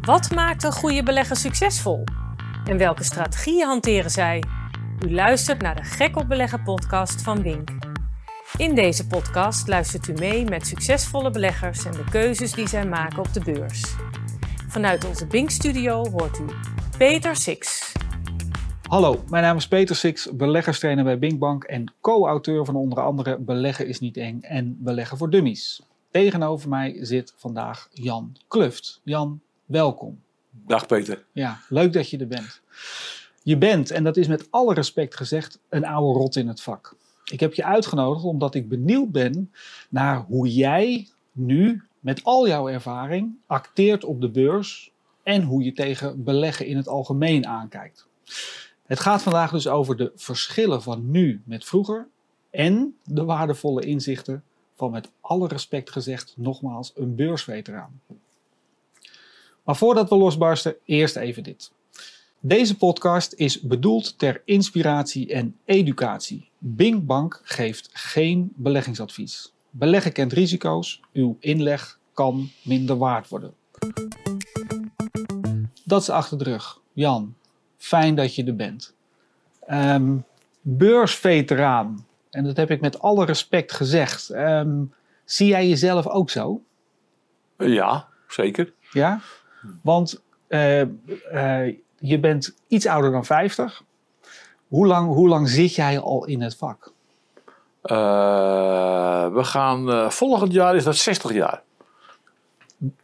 Wat maakt een goede belegger succesvol? En welke strategieën hanteren zij? U luistert naar de Gek op Beleggen podcast van Wink. In deze podcast luistert u mee met succesvolle beleggers en de keuzes die zij maken op de beurs. Vanuit onze Bink-studio hoort u Peter Six. Hallo, mijn naam is Peter Six, beleggerstrainer bij Binkbank en co-auteur van onder andere Beleggen is niet eng en Beleggen voor Dummies. Tegenover mij zit vandaag Jan Kluft. Jan, welkom. Dag Peter. Ja, leuk dat je er bent. Je bent, en dat is met alle respect gezegd, een oude rot in het vak. Ik heb je uitgenodigd omdat ik benieuwd ben naar hoe jij nu, met al jouw ervaring, acteert op de beurs en hoe je tegen beleggen in het algemeen aankijkt. Het gaat vandaag dus over de verschillen van nu met vroeger en de waardevolle inzichten van met alle respect gezegd nogmaals een beursveteraan. Maar voordat we losbarsten, eerst even dit. Deze podcast is bedoeld ter inspiratie en educatie. Bing Bank geeft geen beleggingsadvies. Beleggen kent risico's, uw inleg kan minder waard worden. Dat is achter de rug. Jan, fijn dat je er bent. Ehm, beursveteraan, en dat heb ik met alle respect gezegd. Ehm, zie jij jezelf ook zo? Ja, zeker. Ja? Want eh, eh, je bent iets ouder dan 50. Hoe lang, hoe lang zit jij al in het vak? Uh, we gaan, volgend jaar is dat 60 jaar.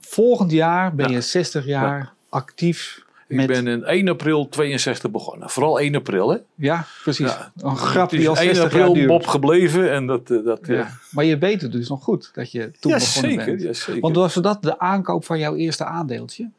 Volgend jaar ben je 60 jaar ja. actief. Ik met... ben in 1 april 62 begonnen. Vooral 1 april, hè? Ja, precies. Ja. Een grap die al 1 60 april jaar duurt. Bob gebleven en dat... dat Ja. Maar je weet het dus nog goed dat je toen ja, begonnen zeker, bent. ja, zeker. Want was dat de aankoop van jouw eerste aandeeltje?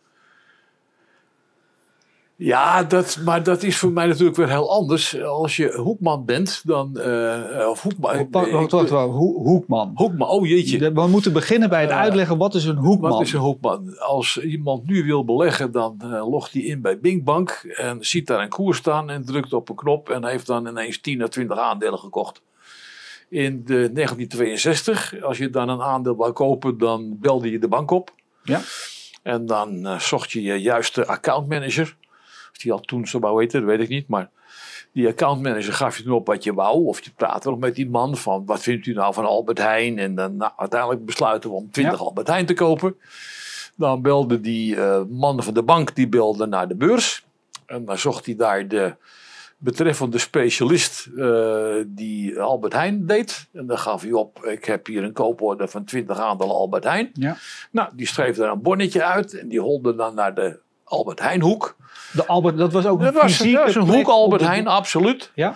Ja, dat, maar dat is voor mij natuurlijk weer heel anders. Als je hoekman bent, dan... eh, of hoekman... Wacht, wacht, wacht, wacht. Ho- Hoekman. Hoekman, oh jeetje. We moeten beginnen bij het Eh, uitleggen wat is een hoekman. Wat is een hoekman? Als iemand nu wil beleggen, dan eh, logt hij in bij Binkbank en ziet daar een koers staan en drukt op een knop en heeft dan ineens 10 à 20 aandelen gekocht. In de 1962, als je dan een aandeel wou kopen, dan belde je de bank op. Ja. En dan eh, zocht je je juiste accountmanager. Die al toen zo wou heten, dat weet ik niet. Maar die accountmanager gaf je toen op wat je wou. Of je praatte nog met die man van wat vindt u nou van Albert Heijn. En dan nou, uiteindelijk besluiten we om 20 Ja. Albert Heijn te kopen. Dan belde die eh, man van de bank die belde naar de beurs. En dan zocht hij daar de betreffende specialist eh, die Albert Heijn deed. En dan gaf hij op, ik heb hier een kooporde van 20 aandelen Albert Heijn. Ja. Nou, die schreef daar een bonnetje uit en die holde dan naar de Albert Heijnhoek. De Albert, dat was ook Dat een was, dat was een hoek Albert de- Heijn, absoluut. Ja.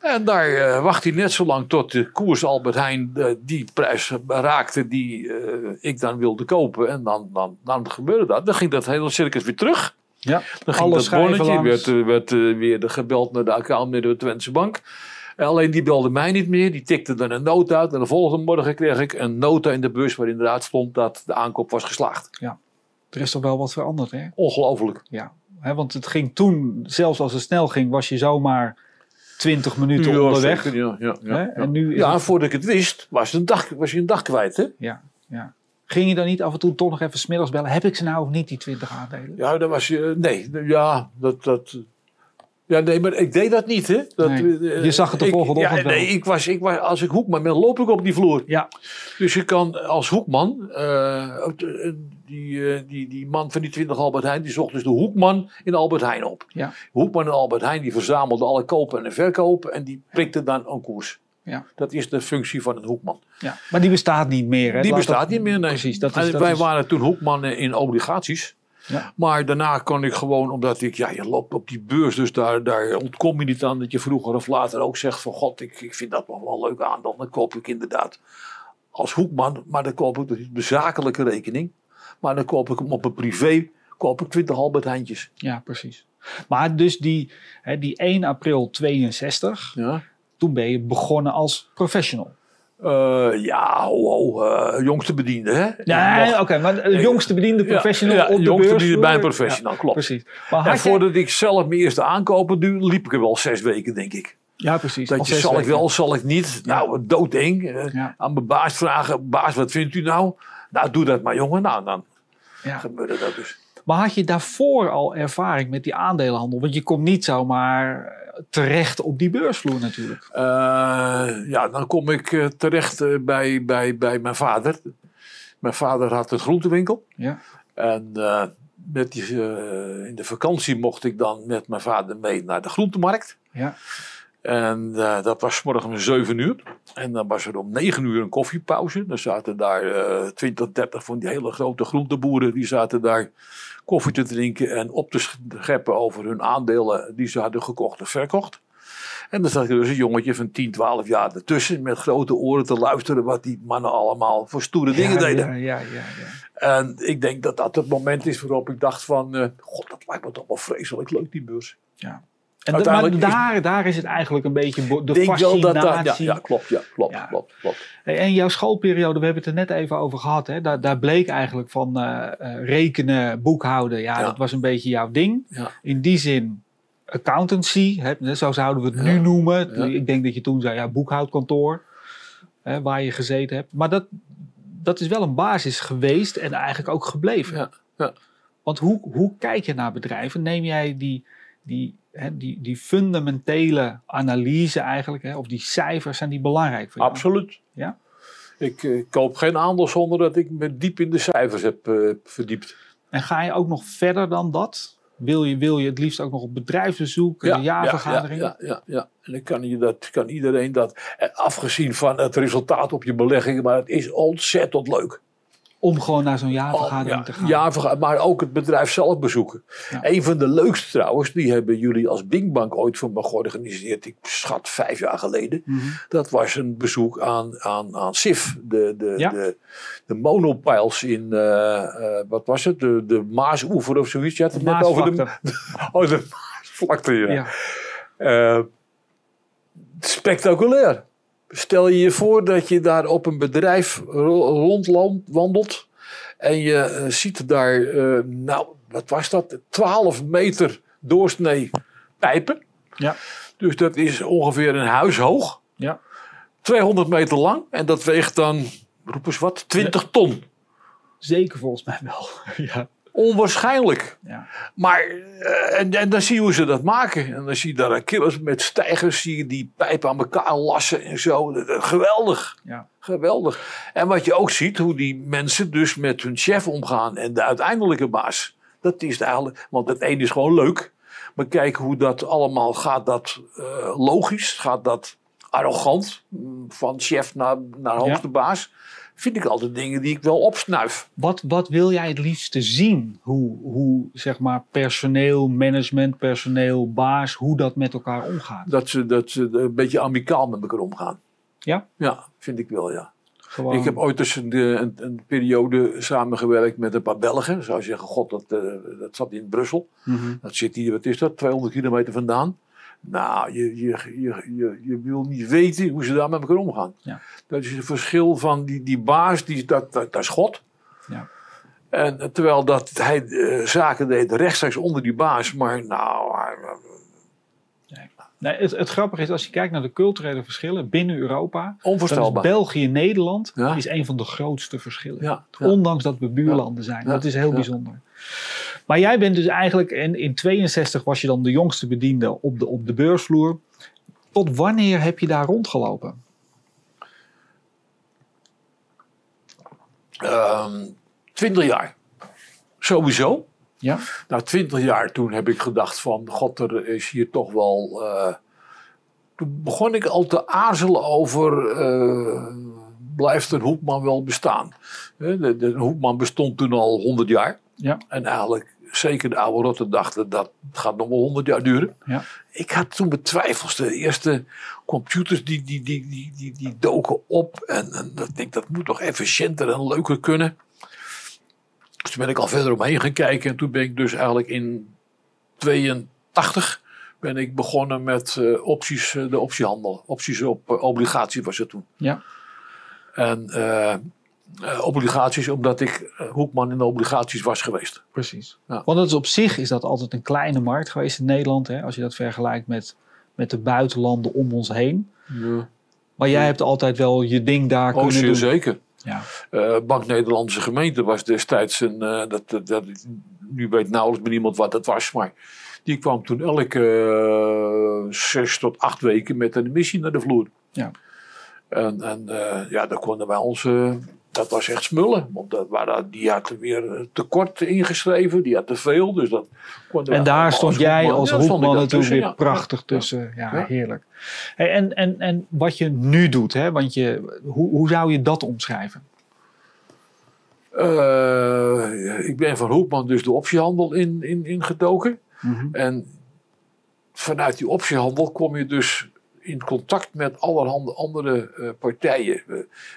En daar eh, wacht hij net zo lang tot de koers Albert Heijn eh, die prijs raakte die eh, ik dan wilde kopen. En dan, dan, dan gebeurde dat. Dan ging dat hele circus weer terug. Ja. Dan ging dat bonnetje, werd, werd weer de gebeld naar de account de Twentse Bank. En alleen die belde mij niet meer. Die tikte dan een nota uit. En de volgende morgen kreeg ik een nota in de bus waar inderdaad stond dat de aankoop was geslaagd. Er is toch wel wat veranderd, hè? Ongelooflijk. Ja. Hè, want het ging toen, zelfs als het snel ging, was je zomaar 20 minuten Ja, onderweg. zeker, ja, ja, ja, Hè? En nu Ja, het- voordat ik het wist, was, een dag, was je een dag kwijt. Hè? ja, ja. Ging je dan niet af en toe toch nog even smiddags bellen? Heb ik ze nou of niet, die 20 aandelen? Ja, dat was je. Nee, ja, dat. dat ja, nee, maar ik deed dat niet, hè? Dat, Nee, eh, je zag het de ik- volgende ochtend. Nee, ik was, ik was, als ik hoekman ben, loop ik op die vloer. Ja. Dus je kan als hoekman, eh, die, eh, die, die man van die 20 Albert Heijn, die zocht dus de hoekman in Albert Heijn op. Ja. Hoekman in Albert Heijn, die verzamelde alle kopen en verkopen en die prikte dan een koers. Ja. Dat is de functie van een hoekman. ja. Maar die bestaat niet meer, hè? Die Laat bestaat dat- niet meer, nee. Precies, dat En is, dat wij is- waren toen hoekmannen in obligaties. Ja. Maar daarna kon ik gewoon, omdat ik, ja, je loopt op die beurs, dus daar, daar ontkom je niet aan dat je vroeger of later ook zegt van god, ik, ik vind dat nog wel een leuk aandeel. Dan koop ik inderdaad als hoekman, maar dan koop ik dus de zakelijke rekening. Maar dan koop ik hem op een privé, koop ik 20 Albert Heijntjes. Ja, precies. Maar dus die, hè, die 1 april 62, Ja, toen ben je begonnen als professional. Eh, ja ho, ho, eh, jongste bediende hè. Nee, oké, maar de jongste bediende professional ja, op de jongste beurs. bediende bij een professional, klopt. Precies. Maar En voordat ik zelf mijn eerste aankopen doe, liep ik er wel zes weken, denk ik. Ja, precies. Dat je, zal ik wel, zal ik niet? Nou, doodeng. Eh. Aan mijn baas vragen, baas, wat vindt u nou? Nou, doe dat maar, jongen. Nou, dan Ja. gebeurde dat dus. Maar had je daarvoor al ervaring met die aandelenhandel? Want je komt niet zomaar terecht op die beursvloer natuurlijk. Eh, ja, dan kom ik eh, terecht eh, bij, bij, bij mijn vader. Mijn vader had een groentewinkel. Ja. En eh, met die, eh, in de vakantie mocht ik dan met mijn vader mee naar de groentemarkt. Ja. En eh, dat was 's morgens om 7 uur. En dan was er om 9 uur een koffiepauze. Dan zaten daar eh 20, 30 van die hele grote groenteboeren. Die zaten daar koffie te drinken en op te scheppen over hun aandelen die ze hadden gekocht en verkocht. En dan zat er dus een jongetje van 10, 12 jaar ertussen met grote oren te luisteren wat die mannen allemaal voor stoere dingen ja, deden. Ja, ja, ja, ja. En ik denk dat dat het moment is waarop ik dacht van, eh, god dat lijkt me toch wel vreselijk leuk die beurs. ja. En Uiteindelijk maar daar, daar is het eigenlijk een beetje de Ik wel dat fascinatie. dat, ja, ja, klopt, ja, klopt, Ja. klopt, klopt. En jouw schoolperiode, we hebben het er net even over gehad. Hè? Daar, daar bleek eigenlijk van eh, eh, rekenen, boekhouden. Ja, Ja. dat was een beetje jouw ding. In die zin accountancy, hè? zo zouden we het nu noemen. Ik denk dat je toen zei, ja, boekhoudkantoor. Hè, waar je gezeten hebt. Maar dat, dat is wel een basis geweest en eigenlijk ook gebleven. Ja, ja. Want hoe, hoe kijk je naar bedrijven? Neem jij die, die, hè, die, die fundamentele analyse eigenlijk, hè, of die cijfers, zijn die belangrijk voor jou? Absoluut. Ja? Ik eh, koop geen aandeel zonder dat ik me diep in de cijfers heb eh, verdiept. En ga je ook nog verder dan dat? Wil je, wil je het liefst ook nog op bedrijfsbezoek, ja, jaarvergadering? Ja, ja, ja, ja. En dan kan, je dat, kan iedereen dat, eh, afgezien van het resultaat op je beleggingen, maar het is ontzettend leuk. Om gewoon naar zo'n jaarvergadering Oh, te gaan. jaarverga- maar ook het bedrijf zelf bezoeken. Ja. Een van de leukste trouwens, die hebben jullie als Bingbank ooit voor me georganiseerd. Ik schat vijf jaar geleden. Mhm. Dat was een bezoek aan, aan, aan SIF. De, de, Ja. de, de monopiles in, eh, eh, wat was het? De, de Maasoever of zoiets. Je had het net over de, oh, de Maasvlakte. Ja. Ja. Eh, spectaculair. Stel je je voor dat je daar op een bedrijf ro- rondwandelt. En je eh, ziet daar, eh, nou, wat was dat? 12 meter doorsnee pijpen. Ja. Dus dat is ongeveer een huis hoog. Ja. 200 meter lang. En dat weegt dan, roep eens wat, 20 ton. Zeker volgens mij wel. ja. Onwaarschijnlijk. Ja. Maar, eh, en, en dan zie je hoe ze dat maken. En dan zie je daar killers met stijgers, zie je die pijpen aan elkaar lassen en zo. Dat- dat- Geweldig. Ja. Geweldig. En wat je ook ziet, hoe die mensen dus met hun chef omgaan en de uiteindelijke baas. Dat is eigenlijk, want het ene is gewoon leuk. Maar kijk hoe dat allemaal gaat, dat eh, logisch, gaat dat arrogant, mm, van chef naar, naar hoogste baas. Vind ik altijd dingen die ik wel opsnuif. Wat, wat wil jij het liefste zien? Hoe, hoe zeg maar personeel, management, personeel, baas, hoe dat met elkaar omgaat? Dat ze, dat ze een beetje amicaal met elkaar omgaan. Ja? Ja, vind ik wel, ja. Gewoon, Ik heb ooit dus een, een, een periode samengewerkt met een paar Belgen. Zou je zeggen, god, dat, eh, dat zat in Brussel. Mhm. Dat zit hier, wat is dat, 200 kilometer vandaan. Nou, je, je, je, je, je wil niet weten hoe ze daar met elkaar omgaan. Ja. Dat is het verschil van die, die baas, die, dat, dat, dat is God. Ja. En eh, terwijl dat hij eh, zaken deed rechtstreeks onder die baas. Maar nou, hij- Nee, het, het grappige is, als je kijkt naar de culturele verschillen binnen Europa, onvoorstelbaar. België-Nederland Ja. is een van de grootste verschillen. Ja, ja. Ondanks dat we buurlanden zijn. Dat is heel Ja. bijzonder. Maar jij bent dus eigenlijk, en in 62 was je dan de jongste bediende op de, op de beursvloer. Tot wanneer heb je daar rondgelopen? Ehm 20 jaar. Sowieso. Ja. Na 20 jaar toen heb ik gedacht van, god, er is hier toch wel... eh, toen begon ik al te aarzelen over, eh, blijft een Hoekman wel bestaan? Hè, De, de Hoekman bestond toen al 100 jaar. Ja. En eigenlijk, zeker de oude rotten dachten, dat gaat nog wel 100 jaar duren. Ja. Ik had toen betwijfels. De eerste computers die, die, die, die, die, die doken op. En, en dat, ik denk, dat moet toch efficiënter en leuker kunnen. Dus toen ben ik al verder omheen gaan kijken. En toen ben ik dus eigenlijk in 82 ben ik begonnen met eh, opties, eh, de optiehandel. Opties op eh, obligatie was het toen. Ja. En eh, obligaties omdat ik eh, Hoekman in de obligaties was geweest. Precies. Ja. Want dat is op zich is dat altijd een kleine markt geweest in Nederland. Hè, als je dat vergelijkt met, met de buitenlanden om ons heen. Ja. Maar jij hebt altijd wel je ding daar Oh, kunnen zeer doen. zeker. Ja. Eh, Bank Nederlandse Gemeente was destijds een. dat, dat, dat, nu weet nauwelijks meer iemand wat dat was, maar. Die kwam toen elke zes tot acht weken met een missie naar de vloer. Ja. En, en ja, daar konden wij ons. Dat was echt smullen. Want dat waren, die had weer eh, tekort ingeschreven, die had te veel. Dus dat En daar stond als jij als hoekman natuurlijk tussen, weer ja. prachtig tussen. Ja, Ja. heerlijk. Hey, en, en, en wat je nu doet, hè? Want je, hoe, hoe zou je dat omschrijven? Eh, ik ben van Hoekman dus de optiehandel in, in, ingedoken. En vanuit die optiehandel kom je dus in contact met allerhande andere eh, partijen.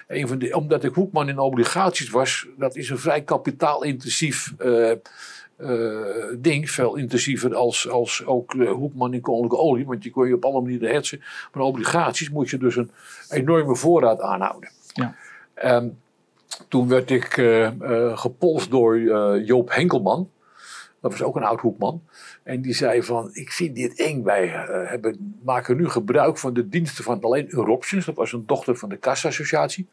Een van de, omdat ik Hoekman in obligaties was, dat is een vrij kapitaalintensief eh, eh, ding. Veel intensiever als, als ook Hoekman in koninklijke olie. Want je kon je op alle manieren hetsen. Maar obligaties moet je dus een enorme voorraad aanhouden. Ja. En toen werd ik gepolst door Joop Henkelman. Dat was ook een oud hoekman. En die zei van, ik vind dit eng. Wij eh, hebben, maken nu gebruik van de diensten van alleen Europtions. Dat was een dochter van de Kassa-associatie.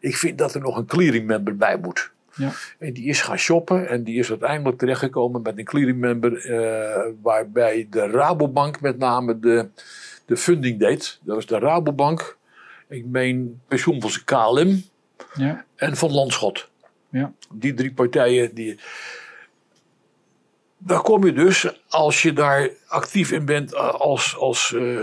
Ik vind dat er nog een clearing member bij moet. Ja. En die is gaan shoppen en die is uiteindelijk terechtgekomen met een clearing member. eh, waarbij de Rabobank met name de, de funding deed. Dat was de Rabobank. Ik meen pensioenfonds KLM Ja. en van Landschot. Ja. Die drie partijen. Die... Daar kom je dus, als je daar actief in bent eh, als, als eh,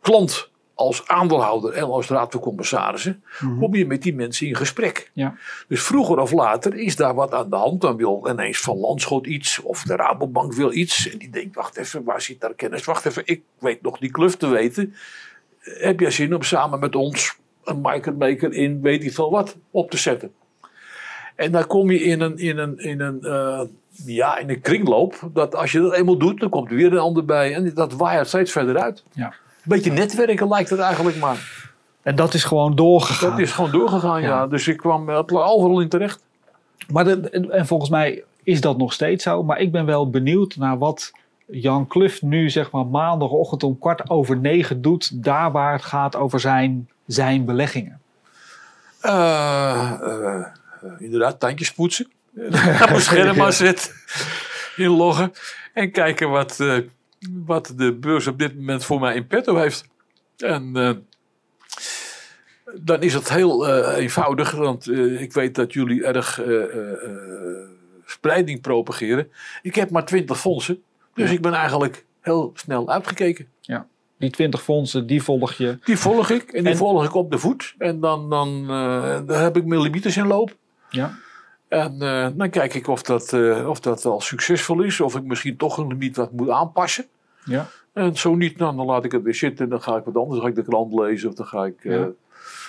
klant, als aandeelhouder en als raad van commissarissen, kom je met die mensen in gesprek. Ja. Dus vroeger of later is daar wat aan de hand. Dan wil ineens Van Landschot iets of de Rabobank wil iets. En die denkt, wacht even, waar zit daar kennis? Wacht even, ik weet nog die kluf te weten. Heb jij zin om samen met ons een maker in weet ik veel wat op te zetten? En dan kom je in een, in een, in een, eh, ja, in een kringloop. Dat als je dat eenmaal doet, dan komt er weer een ander bij. En dat waait steeds verder uit. Ja. Beetje netwerken lijkt het eigenlijk maar. En dat is gewoon doorgegaan. Dat is gewoon doorgegaan, ja. Ja. Dus ik kwam overal in terecht. Maar de, en volgens mij is dat nog steeds zo. Maar ik ben wel benieuwd naar wat Jan Kluft nu zeg maar maandagochtend om kwart over negen doet. Daar waar het gaat over zijn, zijn beleggingen. Eh, eh, inderdaad, tandjes poetsen. Op mijn scherm maar zetten. Inloggen. En kijken wat, eh, wat de beurs op dit moment voor mij in petto heeft. En eh, dan is het heel eh, eenvoudig. Want ik weet dat jullie erg spreiding propageren. Ik heb maar 20 fondsen. Dus ik ben eigenlijk heel snel uitgekeken. Die 20 fondsen, die volg je. Die volg ik en die En- volg ik op de voet. En dan, dan daar heb ik mijn limieten in loop. Ja. En eh, dan kijk ik of dat, eh, of dat wel succesvol is. Of ik misschien toch een limiet wat moet aanpassen. Ja. En zo niet, nou, dan laat ik het weer zitten. En dan ga ik wat anders. Dan ga ik de krant lezen. Of dan ga ik Ja.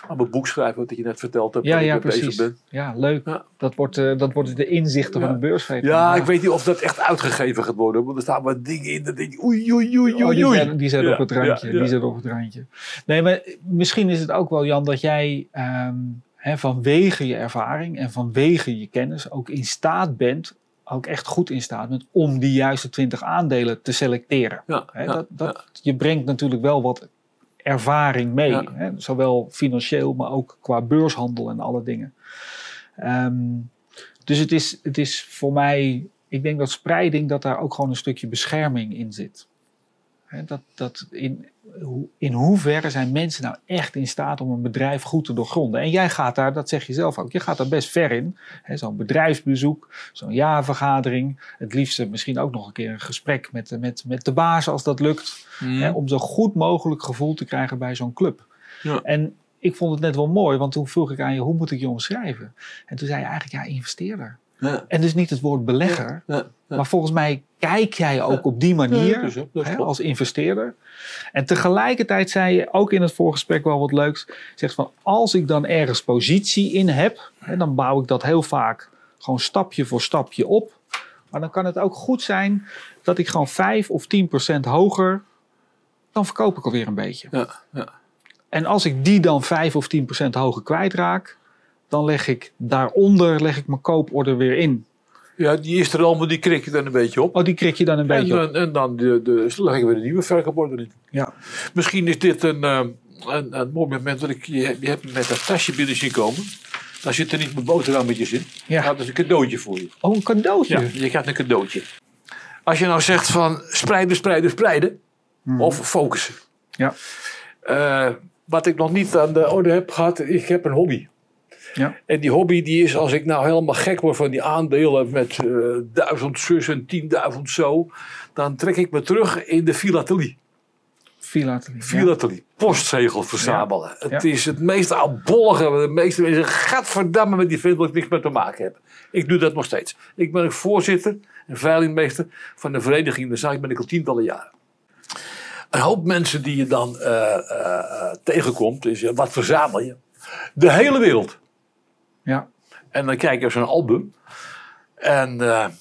aan mijn boek schrijven. Wat je net verteld hebt. Ja, ja, precies. ben. Ja, leuk. Ja. Dat, wordt, dat wordt de inzichten Ja. van de beursveter. Ja, ik weet niet of dat echt uitgegeven gaat worden. Want er staan wat dingen in. Dat denk ik, oei, oei, oei, Oh, oei. die zijn, die zijn op het randje. Die zijn op het randje. Nee, maar misschien is het ook wel, Jan, dat jij ehm, hè, vanwege je ervaring en vanwege je kennis ook in staat bent, ook echt goed in staat bent, om die juiste 20 aandelen te selecteren. Ja, Hè, ja, dat, dat, Je brengt natuurlijk wel wat ervaring mee. Hè? Zowel financieel, maar ook qua beurshandel en alle dingen. Ehm, dus het is, het is voor mij, ik denk dat spreiding, dat daar ook gewoon een stukje bescherming in zit. Hè, dat, dat in, in hoeverre zijn mensen nou echt in staat om een bedrijf goed te doorgronden? En jij gaat daar, dat zeg je zelf ook, je gaat daar best ver in. Zo'n bedrijfsbezoek, zo'n jaarvergadering. Het liefste misschien ook nog een keer een gesprek met, met, met de baas als dat lukt. Mm. Hè, om zo goed mogelijk gevoel te krijgen bij zo'n club. Ja. En ik vond het net wel mooi, want toen vroeg ik aan je, hoe moet ik je omschrijven? En toen zei je eigenlijk, ja, investeerder. Ja, En dus niet het woord belegger, ja, ja. maar volgens mij kijk jij ook op die manier dus, hè, als investeerder. En tegelijkertijd zei je ook in het voorgesprek wel wat leuks. Zegt van als ik dan ergens positie in heb, hè, dan bouw ik dat heel vaak gewoon stapje voor stapje op. Maar dan kan het ook goed zijn dat ik gewoon 5 of 10 procent hoger, dan verkoop ik alweer een beetje. Ja, ja. En als ik die dan 5 of 10 procent hoger kwijtraak, dan leg ik daaronder leg ik mijn kooporder weer in. ja, die is er al, maar die krik je dan een beetje op. Oh, die krik je dan een En, beetje op. dan- en dan de, de, leg ik weer een nieuwe verkooporde in. Ja. Misschien is dit een, eh, een, een mooi moment dat ik je, je hebt me met dat tasje binnen zien komen. Daar zit er niet met boterhammetjes in. Ja. Dat is een cadeautje voor je. Oh, een cadeautje. Ja, je krijgt een cadeautje. Als je nou zegt van spreiden, spreiden, spreiden. Of focussen. Ja. Eh, wat ik nog niet aan de orde heb gehad, ik heb een hobby. Ja. En die hobby die is, als ik nou helemaal gek word van die aandelen met eh, duizend zus en tienduizend zo, dan trek ik me terug in de filatelie. Filatelie. Ja. Filatelie, postzegel verzamelen. Ja. Het is het meest afbollige. De meeste mensen, gadverdamme met die vent wil ik niks mee te maken heb. Ik doe dat nog steeds. Ik ben voorzitter en veilingmeester van de vereniging. Daar zaak ben ik al tientallen jaren. Een hoop mensen die je dan eh, eh, tegenkomt, is wat verzamel je? De hele wereld. Ja. En dan kijk je op zo'n album. En dan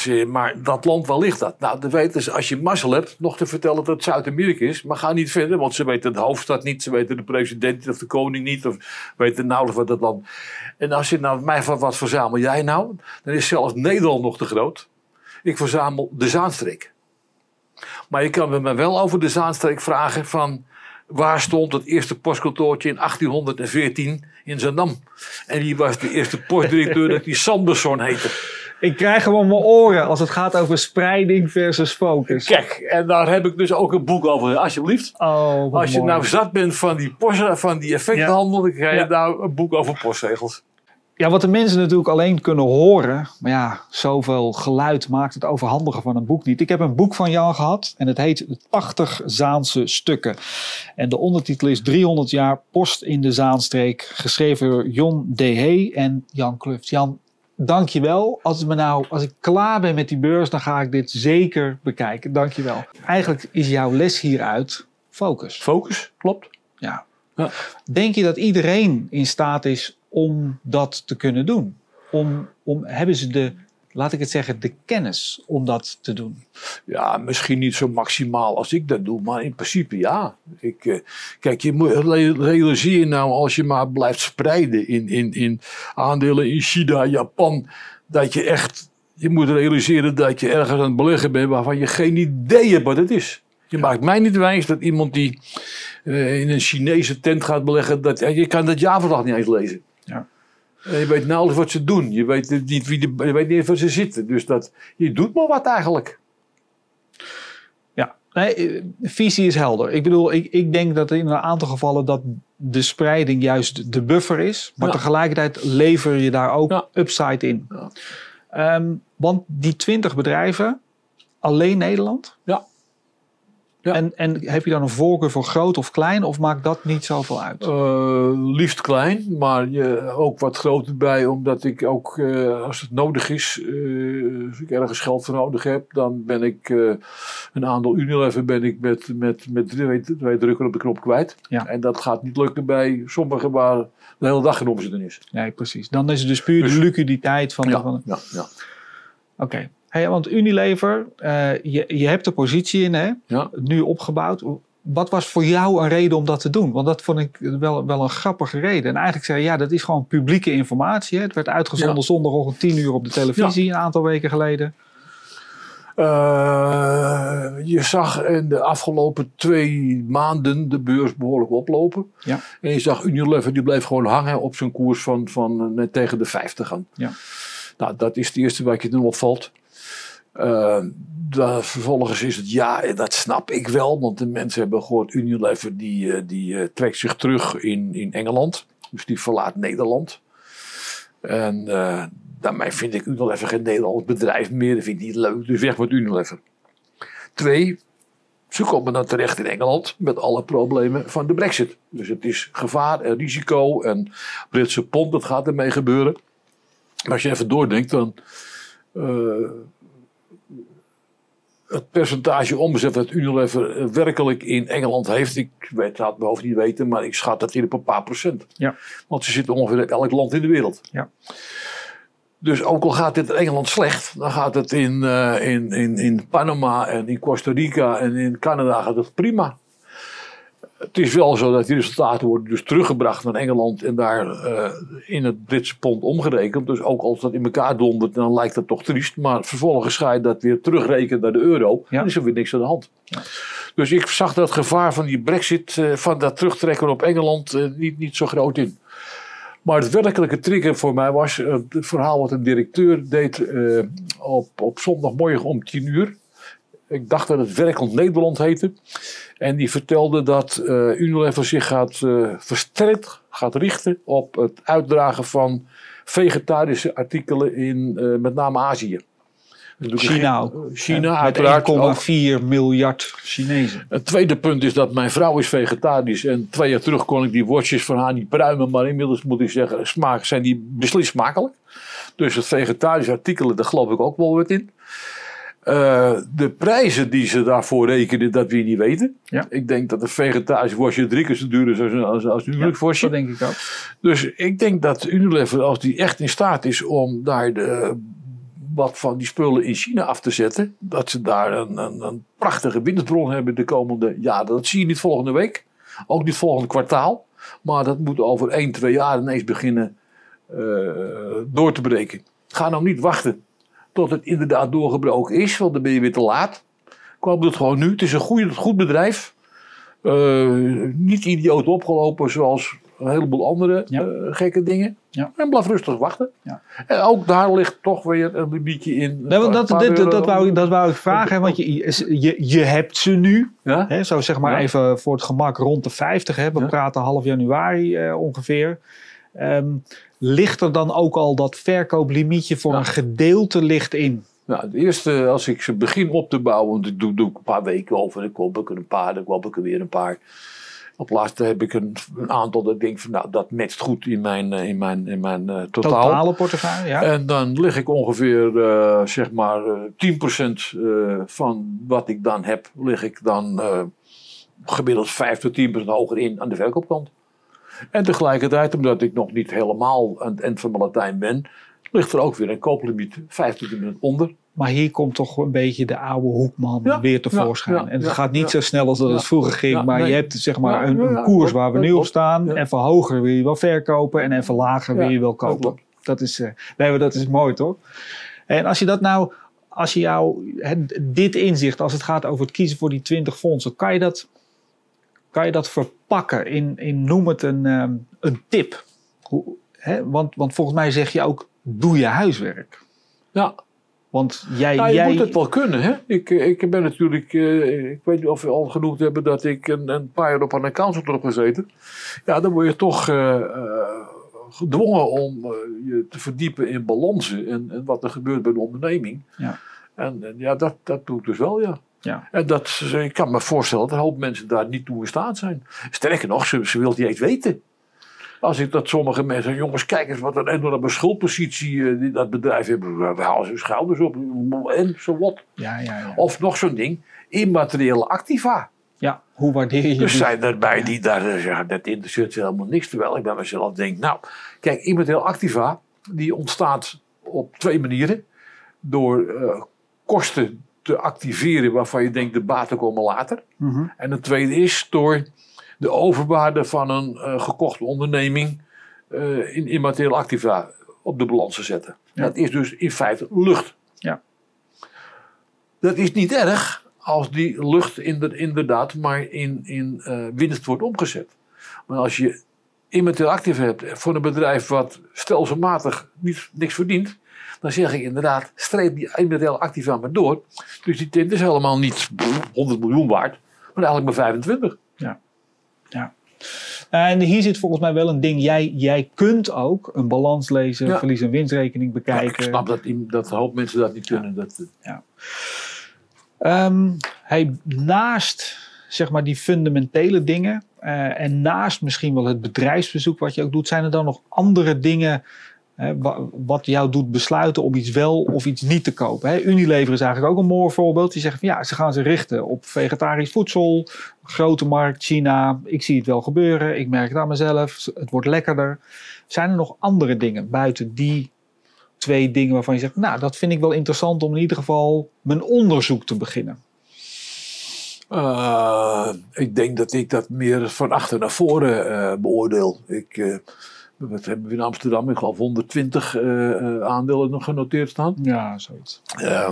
zeg je, maar dat land, waar ligt dat? Nou, dan weten ze, als je mazzel hebt, nog te vertellen dat het Zuid-Amerika is. Maar ga niet verder, want ze weten de hoofdstad niet. Ze weten de president niet, of de koning niet. Of weten nauwelijks wat dat land... En als je nou mij van wat verzamel jij nou? Dan is zelfs Nederland nog te groot. Ik verzamel de Zaanstreek. Maar je kan me wel over de Zaanstreek vragen van... Waar stond het eerste postkantoortje in 1814 in Zandam? En wie was de eerste postdirecteur dat die Sanderson heette? Ik krijg gewoon mijn oren als het gaat over spreiding versus focus. Kijk, en daar heb ik dus ook een boek over. Alsjeblieft. Oh, Als je mooi. nou zat bent van die, post, van die effectenhandel, dan krijg je Ja. nou een boek over postzegels. Ja, wat de mensen natuurlijk alleen kunnen horen. Maar ja, zoveel geluid maakt het overhandigen van een boek niet. Ik heb een boek van Jan gehad en het heet 80 Zaanse stukken. En de ondertitel is 300 jaar post in de Zaanstreek. Geschreven door Jon D.H. en Jan Kluft. Jan, dankjewel. Als, het me nou, als ik klaar ben met die beurs, dan ga ik dit zeker bekijken. Dankjewel. Eigenlijk is jouw les hieruit focus. Focus, klopt. Ja. Ja. Denk je dat iedereen in staat is om dat te kunnen doen? Om, om, hebben ze de, laat ik het zeggen, de kennis om dat te doen? Ja, misschien niet zo maximaal als ik dat doe, maar in principe ja. Ik, eh, kijk, je moet re- realiseer je nou als je maar blijft spreiden in, in, in aandelen in China, Japan, dat je echt, je moet realiseren dat je ergens aan het beleggen bent waarvan je geen idee hebt wat het is. Je maakt mij niet wijs dat iemand die eh, in een Chinese tent gaat beleggen, dat, je kan dat jaarverslag niet eens lezen. Ja. En je weet nauwelijks wat ze doen. Je weet niet, wie de, je weet niet waar ze zitten. Dus dat, je doet maar wat eigenlijk. Ja, nee, eh, visie is helder. Ik bedoel, ik, ik denk dat in een aantal gevallen dat de spreiding juist de buffer is. Maar Ja. tegelijkertijd lever je daar ook Ja. upside in. Ja. Ehm, want die 20 bedrijven, alleen Nederland? Ja. Ja. En, en heb je dan een voorkeur voor groot of klein? Of maakt dat niet zoveel uit? Eh, liefst klein, maar je, ook wat groter bij, omdat ik ook, eh, als het nodig is, eh, als ik ergens geld voor nodig heb, dan ben ik eh, een aandeel Unilever ben ik met, met, met twee, twee drukken op de knop kwijt. Ja. En dat gaat niet lukken bij sommigen waar de hele dag geen omzet in is. Nee, precies. Dan is het dus puur Dus- de liquiditeit van... de- Ja, van ja, ja. Oké. Hey, want Unilever, eh, je, je hebt de positie in, hè? ja. nu opgebouwd. Wat was voor jou een reden om dat te doen? Want dat vond ik wel, wel een grappige reden. En eigenlijk zei je, ja, dat is gewoon publieke informatie. Hè? Het werd uitgezonden Ja. zondagochtend 10 uur op de televisie een aantal weken geleden. Eh, je zag in de afgelopen twee maanden de beurs behoorlijk oplopen. Ja. En je zag Unilever, die bleef gewoon hangen op zijn koers van, van eh, net tegen de 50 gaan. Ja. Nou, dat is het eerste waar je dan opvalt. Eh, daar- vervolgens is het ja, dat snap ik wel, want de mensen hebben gehoord, Unilever die, eh, die eh, trekt zich terug in, in Engeland. Dus die verlaat Nederland. En daarmee vind ik Unilever geen Nederlands bedrijf meer. Dat vind ik niet leuk, dus weg met Unilever. Twee, ze komen dan terecht in Engeland met alle problemen van de brexit. Dus het is gevaar en risico en Britse pond, dat gaat ermee gebeuren. Maar als je even doordenkt, dan... eh, het percentage omzet dat Unilever eh, werkelijk in Engeland heeft, ik weet het mijn hoofd niet weten, maar ik schat dat in op een paar procent. Ja. Want ze zitten ongeveer in elk land in de wereld. Ja. Dus ook al gaat dit in Engeland slecht, dan gaat het in, eh, in, in, in Panama en in Costa Rica en in Canada gaat het prima. Het is wel zo dat die resultaten worden dus teruggebracht naar Engeland en daar eh, in het Britse pond omgerekend. Dus ook als dat in elkaar dondert, dan lijkt dat toch triest. Maar vervolgens ga je dat weer terugrekenen naar de euro. Ja. Dan is er weer niks aan de hand. Dus ik zag dat gevaar van die brexit, eh, van dat terugtrekken op Engeland, eh, niet, niet zo groot in. Maar het werkelijke trigger voor mij was het verhaal wat een directeur deed op, op zondagmorgen om 10 uur. Ik dacht dat het Werkend Nederland heette. En die vertelde dat eh Unilever zich gaat eh, versterkt gaat richten op het uitdragen van vegetarische artikelen in eh, met name Azië. China. China, uiteraard. ook. 1,4 miljard Chinezen. Het tweede punt is dat mijn vrouw is vegetarisch. En twee jaar terug kon ik die worstjes van haar niet pruimen. Maar inmiddels moet ik zeggen, smaak, zijn die beslist smakelijk. Dus het vegetarische artikelen, daar geloof ik ook wel wat in. Eh, de prijzen die ze daarvoor rekenen, dat we niet weten. Ja. Ik denk dat een vegetarisch worstje drie keer zo duur is als, als, als een huwelijk. Dat denk ik ook. Dus ik denk dat Unilever, als die echt in staat is om daar de, wat van die spullen in China af te zetten, dat ze daar een, een, een prachtige winstbron hebben de komende jaren. Dat zie je niet volgende week, ook niet volgende kwartaal, maar dat moet over 1, 2 jaar ineens beginnen eh, door te breken. Ga nou niet wachten tot het inderdaad doorgebroken is, want dan ben je weer te laat. Koop het gewoon nu. Het is een goed, goed bedrijf. Eh, niet idioot opgelopen zoals een heleboel andere Ja. eh, gekke dingen. Ja. En blijf rustig wachten. Ja. En ook daar ligt toch weer een limietje in. Nee, dat, dit- dat, wou, ik- dat wou ik vragen, want je, je, je hebt ze nu. Ja? Hè, zo zeg maar even voor het gemak rond de 50. Hè. We praten half januari eh, ongeveer. Ehm, ligt er dan ook al dat verkooplimietje voor Ja. een gedeelte ligt in? Nou, het eerste, als ik ze begin op te bouwen, want ik doe, doe ik een paar weken over, dan koop ik er een paar, dan koop ik er weer een paar. Op laatste heb ik een, een aantal dat ik denk van, nou, dat matcht goed in mijn, eh, in mijn, in mijn eh, totaal. Totale portefeuille, ja. En dan lig ik ongeveer, eh, zeg maar, eh 10% eh, van wat ik dan heb, lig ik dan gemiddeld 5 tot 10% hoger in aan de verkoopkant. En tegelijkertijd, omdat ik nog niet helemaal aan het eind van mijn Latijn ben, ligt er ook weer een kooplimiet 15% onder. Maar hier komt toch een beetje de oude hoekman Ja, weer tevoorschijn. ja, ja, en het gaat niet zo snel als dat het vroeger ging. maar nee. je hebt zeg maar een, een koers waar we nu op staan. Ja. Even hoger wil je wel verkopen. En even lager wil je wel kopen. Dat is, eh, nee, dat is mooi toch? En als je dat nou, als je jou dit inzicht, als het gaat over het kiezen voor die 20 fondsen, kan je dat, kan je dat verpakken in, in noem het een, ehm, een tip? Hoe, hè? Want, want volgens mij zeg je ook, doe je huiswerk. Ja, Want jij, nou, je jij moet het wel kunnen. Hè? Ik, eh, ik ben natuurlijk, eh, ik weet niet of we al genoemd hebben dat ik een, een paar jaar op een accountant heb gezeten. Ja, dan word je toch eh, gedwongen om je te verdiepen in balansen en, en wat er gebeurt bij een onderneming. Ja. En, en ja, dat, dat doe ik dus wel, ja. Ja. En dat, ik kan me voorstellen dat een hoop mensen daar niet toe in staat zijn. Sterker nog, ze, ze wil het niet eens weten. Als ik dat sommige mensen jongens, kijk eens wat een enorme schuldpositie eh, die dat bedrijf heeft. We halen ze schouders op. En zo wat. ja, ja, ja. Of nog zo'n ding, immateriële activa. ja, hoe waardeer je Er die? zijn erbij die daar eh, zeggen, dat interesseert ze helemaal niks. Terwijl ik bij mezelf denk, nou, kijk, immateriële activa, die ontstaat op twee manieren. Door eh, kosten te activeren waarvan je denkt de baten komen later. Mhm. En het tweede is door de overwaarde van een eh, gekochte onderneming eh, in immateriële activa op de balans te zetten. Ja. Dat is dus in feite lucht. Ja. Dat is niet erg als die lucht inder- inderdaad maar in, in eh, winst wordt omgezet. Maar als je immaterieel actief hebt voor een bedrijf wat stelselmatig niet, niks verdient, dan zeg ik inderdaad, streep die immaterieel activa maar door. Dus die tint is helemaal niet pff, 100 miljoen waard, maar eigenlijk maar 25. En hier zit volgens mij wel een ding. Jij, jij kunt ook een balans lezen, Ja. verlies- en winstrekening Ja, bekijken. ik snap dat, dat een hoop mensen dat niet kunnen. Dat, Ehm, hey, naast zeg maar die fundamentele dingen eh, en naast misschien wel het bedrijfsbezoek wat je ook doet, zijn er dan nog andere dingen wat jou doet besluiten om iets wel of iets niet te kopen? Hè? Unilever is eigenlijk ook een mooi voorbeeld. Die zeggen van ja, ze gaan zich richten op vegetarisch voedsel, grote markt, China. Ik zie het wel gebeuren, ik merk het aan mezelf, het wordt lekkerder. Zijn er nog andere dingen buiten die twee dingen waarvan je zegt, nou, dat vind ik wel interessant om in ieder geval mijn onderzoek te beginnen. Eh, ik denk dat ik dat meer van achter naar voren eh, beoordeel. Ik, eh, wat hebben we in Amsterdam? Ik geloof 120 eh, eh, aandelen nog genoteerd staan. Ja, zoiets. Eh,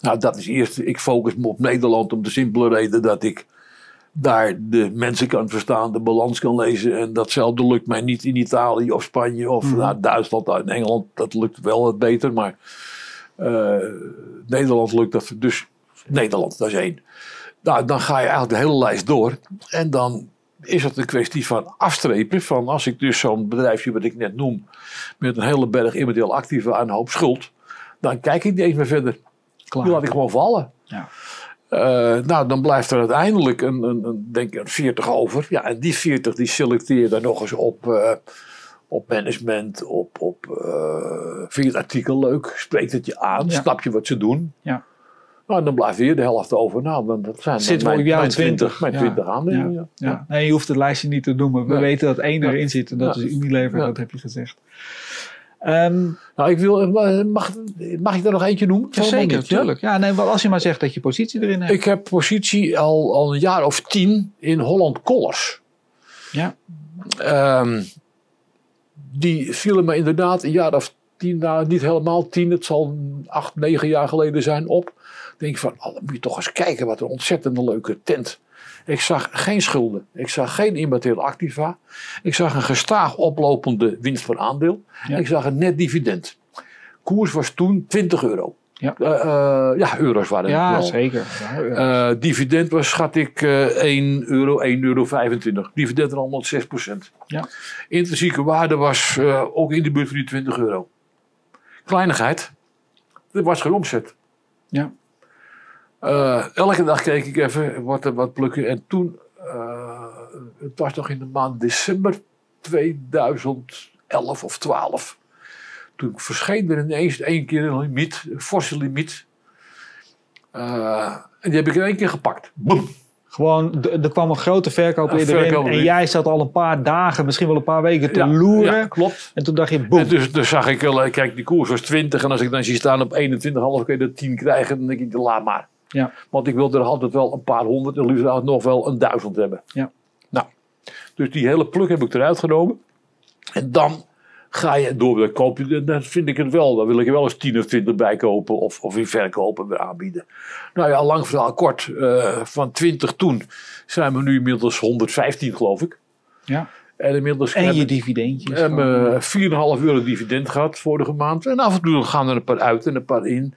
nou, dat is eerst. Ik focus me op Nederland om de simpele reden dat ik daar de mensen kan verstaan, de balans kan lezen. En datzelfde lukt mij niet in Italië of Spanje of nou, Duitsland en Engeland. Dat lukt wel wat beter, maar Nederland lukt dat. Dus Nederland, dat is één. Nou, dan ga je eigenlijk de hele lijst door. En dan is het een kwestie van afstrepen. Van als ik dus zo'n bedrijfje wat ik net noem. met een hele berg immaterieel activa en een hoop schuld. dan kijk ik niet eens meer verder. Klaar. Die laat ik gewoon vallen. Ja. Eh, nou, dan blijft er uiteindelijk een, een, een, denk ik een 40 over. Ja, en die 40 die selecteer je dan nog eens op, eh, op management, op, op eh, vind je het artikel leuk, spreekt het je aan, Ja. snap je wat ze doen. Ja. Nou, dan blijft weer de helft over. Nou, dan, dat zijn dan Zitten we mijn, op mijn 20. Mijn Ja. 20 aandelen. Ja. Ja. Nee, je hoeft het lijstje niet te noemen. We weten dat één erin zit en dat is Unilever, dat heb je gezegd. Ehm, Nou, ik wil, eh, mag, mag ik er nog eentje noemen? ja, zeker, niet, ja? nee, wel als je maar zegt dat je positie erin hebt. Ik heb positie al, al een jaar of tien in Holland Collars. Ja. Ehm, die vielen me inderdaad een jaar of tien, nou niet helemaal tien, het zal acht, negen jaar geleden zijn op. Ik denk van, oh, moet je toch eens kijken wat een ontzettend leuke tent. Ik zag geen schulden, ik zag geen immaterieel activa, ik zag een gestaag oplopende winst per aandeel, Ja. ik zag een net dividend. Koers was toen 20 euro. Ja. Eh, eh, ja, euro's waren het ja, wel. zeker. Ja. Eh, dividend was, schat ik, eh 1 euro, 1,25 euro. 25. Dividend er allemaal 6% Ja. Intrinsieke waarde was ook in de buurt van die 20 euro. Kleinigheid. Er was geen omzet. Ja. Eh, elke dag keek ik even wat, wat plukken. En toen, eh, het was nog in de maand december 2011 of 12. Toen verscheen er ineens één keer een limiet, een forse limiet. Eh, en die heb ik in één keer gepakt. Boom. Gewoon, er kwam een grote verkoop erin verkoop en jij zat al een paar dagen, misschien wel een paar weken te Ja, loeren. ja, klopt. En toen dacht je, boem. En dus, dus zag ik, wel, kijk, die koers was 20. En als ik dan zie staan op 21,5 kun je er 10 krijgen. Dan denk ik, laat maar. Ja. Want ik wil er altijd wel een paar honderd. En liefst nog wel een duizend hebben. Ja. Nou, dus die hele pluk heb ik eruit genomen. En dan ga je door. Dan, koop je, dan vind ik het wel. Dan wil ik er wel eens 10 of 20 bij kopen. Of, of in verkopen weer aanbieden. Nou ja, lang verhaal kort. eh, van 20 toen zijn we nu inmiddels 115 geloof ik. Ja. En inmiddels En je dividendjes. we hebben gewoon. eh, 4,5 euro dividend gehad vorige maand. En af en toe gaan er een paar uit en een paar in.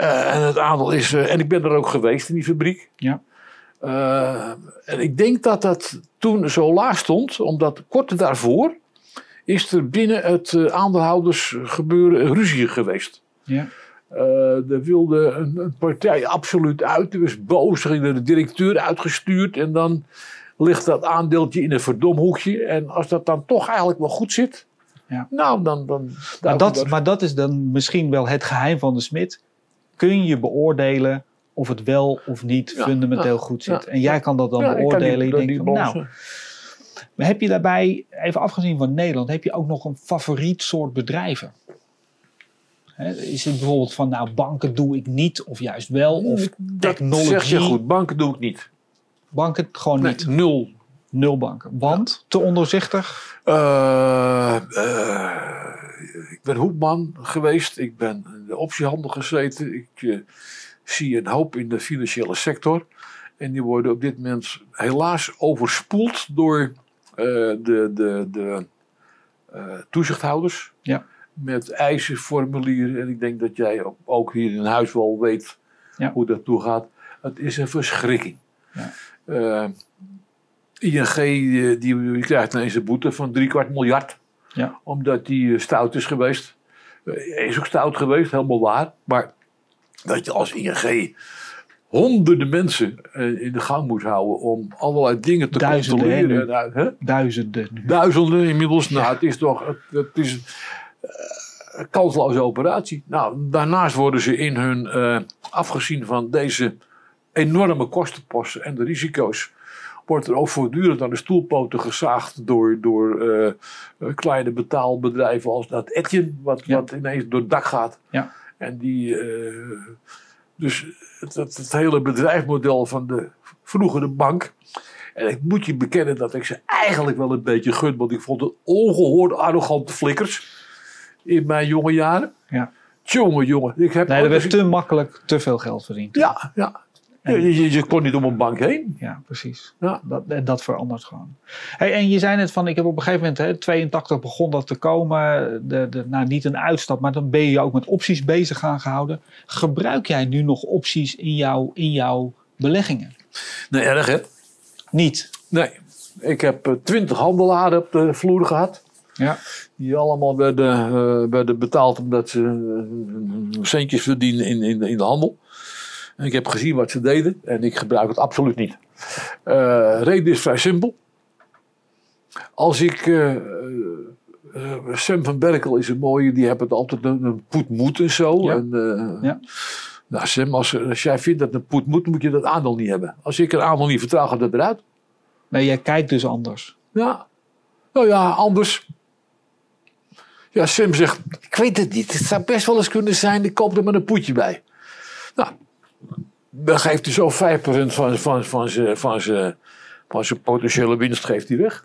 Eh, en het aandeel is. eh, en ik ben er ook geweest in die fabriek. Ja. Eh, en ik denk dat dat toen zo laag stond, omdat kort daarvoor is er binnen het aandeelhoudersgebeuren een ruzie geweest. Ja. Eh, er wilde een, een partij absoluut uit. Er was boos, er ging er de directeur uitgestuurd. En dan ligt dat aandeeltje in een verdomhoekje. En als dat dan toch eigenlijk wel goed zit. Ja. Nou, dan. dan Maar dat, maar dat is dan misschien wel het geheim van de smid. Kun je beoordelen of het wel of niet Ja, fundamenteel ja, goed zit. ja. En jij kan dat dan Ja, ik beoordelen. die- je die van, nou, maar heb je daarbij, even afgezien van Nederland, heb je ook nog een favoriet soort bedrijven? Is het bijvoorbeeld van, nou, banken doe ik niet, of juist wel, of dat technology. zeg je goed. Banken doe ik niet. Banken gewoon Nee, niet. nul. Nul banken. Want te onderzichtig. Eh, eh, ik ben hoekman geweest. Ik ben de optiehandel gezeten. Ik eh, zie een hoop in de financiële sector. En die worden op dit moment helaas overspoeld door eh, de, de, de eh, toezichthouders. Ja. Met eisenformulieren. En ik denk dat jij ook, hier in huis wel weet Ja. hoe dat toe gaat. Het is een verschrikking. Ja. Eh, ING die, die krijgt ineens een boete van drie kwart miljard. Ja. Omdat die stout is geweest. Eh, is ook stout geweest, helemaal waar. Maar dat je als ING honderden mensen eh, in de gang moet houden om allerlei dingen te Duizenden, controleren. uit- hè? Duizenden nu. Duizenden inmiddels. Nou, het is toch het, het is eh, een kansloze operatie. Nou, daarnaast worden ze in hun, eh, afgezien van deze enorme kostenposten en de risico's, wordt er ook voortdurend aan de stoelpoten gezaagd door, door eh, eh, kleine betaalbedrijven als dat Etienne, wat, Ja. wat ineens door het dak gaat. Ja. En die, eh, dus het, het, het hele bedrijfsmodel van de vroegere bank. En ik moet je bekennen dat ik ze eigenlijk wel een beetje gun, want ik vond het ongehoord arrogante flikkers in mijn jonge jaren. Ja. Jongen, jongen. Ik heb Nee, er werd te makkelijk te veel geld verdiend. ja, ja. En- Je, je, kon niet om een bank heen. Ja, precies. Ja. Dat, en dat verandert gewoon. Hey, en je zei net van, ik heb op een gegeven moment, hè, 82 begon dat te komen. De, de, nou, niet een uitstap, maar dan ben je ook met opties bezig gaan gehouden. Gebruik jij nu nog opties in, jouw in jouw beleggingen? Nee, erg hè? Niet. Nee. Ik heb eh, twintig handelaren op de vloer gehad. Ja. Die allemaal werden, eh, werden betaald omdat ze eh, centjes verdienen in, in, in de handel. Ik heb gezien wat ze deden en ik gebruik het absoluut niet. Eh reden is vrij simpel. Als ik. eh, Sam van Berkel is een mooie, die het altijd een, een poet moet en zo. Ja. En, Ja. Nou, Sam, als, als jij vindt dat een poet moet, moet je dat aandeel niet hebben. Als ik een aandeel niet vertrouw, gaat dat eruit. Nee, jij kijkt dus anders. Ja. Nou ja, anders. Ja, Sim zegt, ik weet het niet. Het zou best wel eens kunnen zijn, ik koop er maar een poetje bij. Nou, dan geeft hij zo 5% van, van, van zijn van zijn- van zijn potentiële winst geeft hij weg.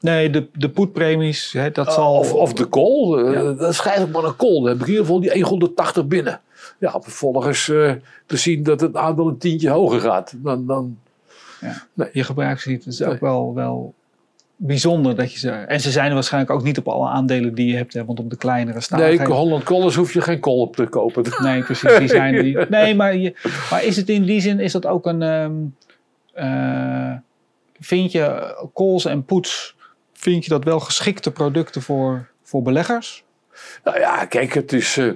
Nee, de, de poetpremies, hè, dat zal... Of, of de call, eh, Ja. dan schrijf ik maar een call. Dan heb ik in ieder geval die 180 binnen. Ja, vervolgens eh, te zien dat het aandeel een tientje hoger gaat. Dan, dan, Je gebruikt ze niet. Is ook Nee. wel, wel bijzonder dat je ze... En ze zijn er waarschijnlijk ook niet op alle aandelen die je hebt. Hè, want op de kleinere staan nee, Holland Collins hoef je geen call op te kopen. Nee, precies. Die zijn die. Nee, maar, je, maar is het in die zin, is dat ook een. ehm, eh, vind je calls en puts, vind je dat wel geschikte producten voor, voor beleggers? Nou ja, kijk, het is. eh,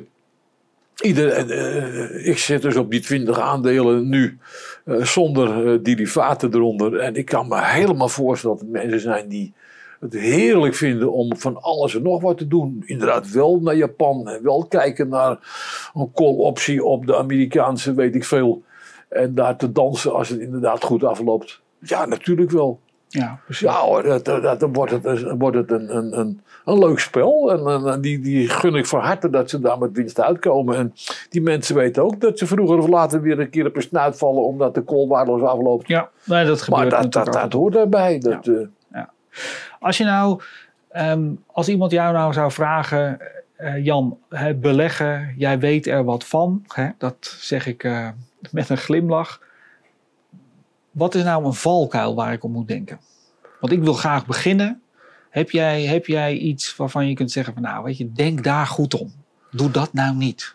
ieder, eh, ik zit dus op die 20 aandelen nu eh, zonder eh, derivaten eronder. En ik kan me helemaal voorstellen dat mensen zijn die het heerlijk vinden om van alles en nog wat te doen. Inderdaad, wel naar Japan en wel kijken naar een call optie op de Amerikaanse, weet ik veel. En daar te dansen als het inderdaad goed afloopt. Ja, natuurlijk wel. Ja, precies. Ja hoor, dat, dat, dan wordt het, dan wordt het een, een, een, een leuk spel. En, die, die gun ik van harte dat ze daar met winst uitkomen. En die mensen weten ook dat ze vroeger of later weer een keer op een snuit vallen omdat de kool waardeloos afloopt. Ja, nee, dat gebeurt Maar dat, dat, hoort daarbij. Dat, eh, Als je nou, ehm, als iemand jou nou zou vragen, eh, Jan, hè, beleggen, jij weet er wat van. Hè? Dat zeg ik eh, met een glimlach. Wat is nou een valkuil waar ik om moet denken? Want ik wil graag beginnen. Heb jij, heb jij iets waarvan je kunt zeggen van nou, weet je, denk daar goed om. Doe dat nou niet.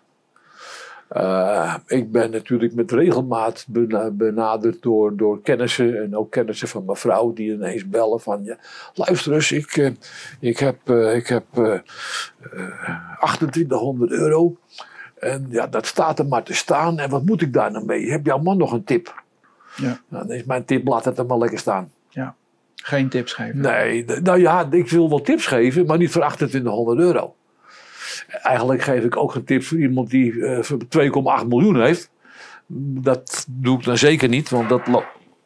Eh, ik ben natuurlijk met regelmaat bena- benaderd door, door kennissen en ook kennissen van mijn vrouw die ineens bellen van ja, luister eens, ik, eh, ik heb, eh, ik heb eh, 2800 euro en ja, dat staat er maar te staan en wat moet ik daar nou mee? Heb jouw man nog een tip? Ja. Nou, dan is mijn tip, laat het er maar lekker staan. Geen tips geven. Nee, nou ja, ik wil wel tips geven, maar niet voor 2800 euro. Eigenlijk geef ik ook geen tips voor iemand die eh, voor 2,8 miljoen heeft. Dat doe ik dan zeker niet, want dat, lo-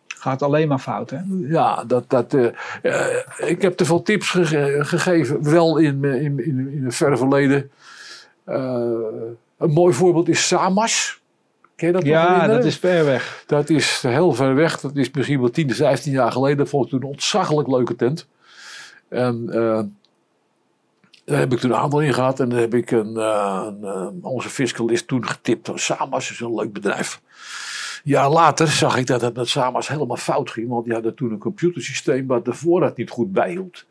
Gaat alleen maar fout, hè? ja, dat, dat, eh, eh, ik heb te veel tips gege- gegeven, wel in, eh, in, in, in het verre verleden. Eh, een mooi voorbeeld is Samas. Ken je dat Ja, dat is ver weg. Dat is heel ver weg. Dat is misschien wel 10, 15 jaar geleden. Dat vond ik toen een ontzaglijk leuke tent. En eh, daar heb ik toen een aandeel in gehad. En daar heb ik een, eh, een, eh, onze fiscalist toen getipt. Samas is een leuk bedrijf. Een jaar later zag ik dat het met Samas helemaal fout ging. Want die hadden toen een computersysteem wat de voorraad niet goed bijhield.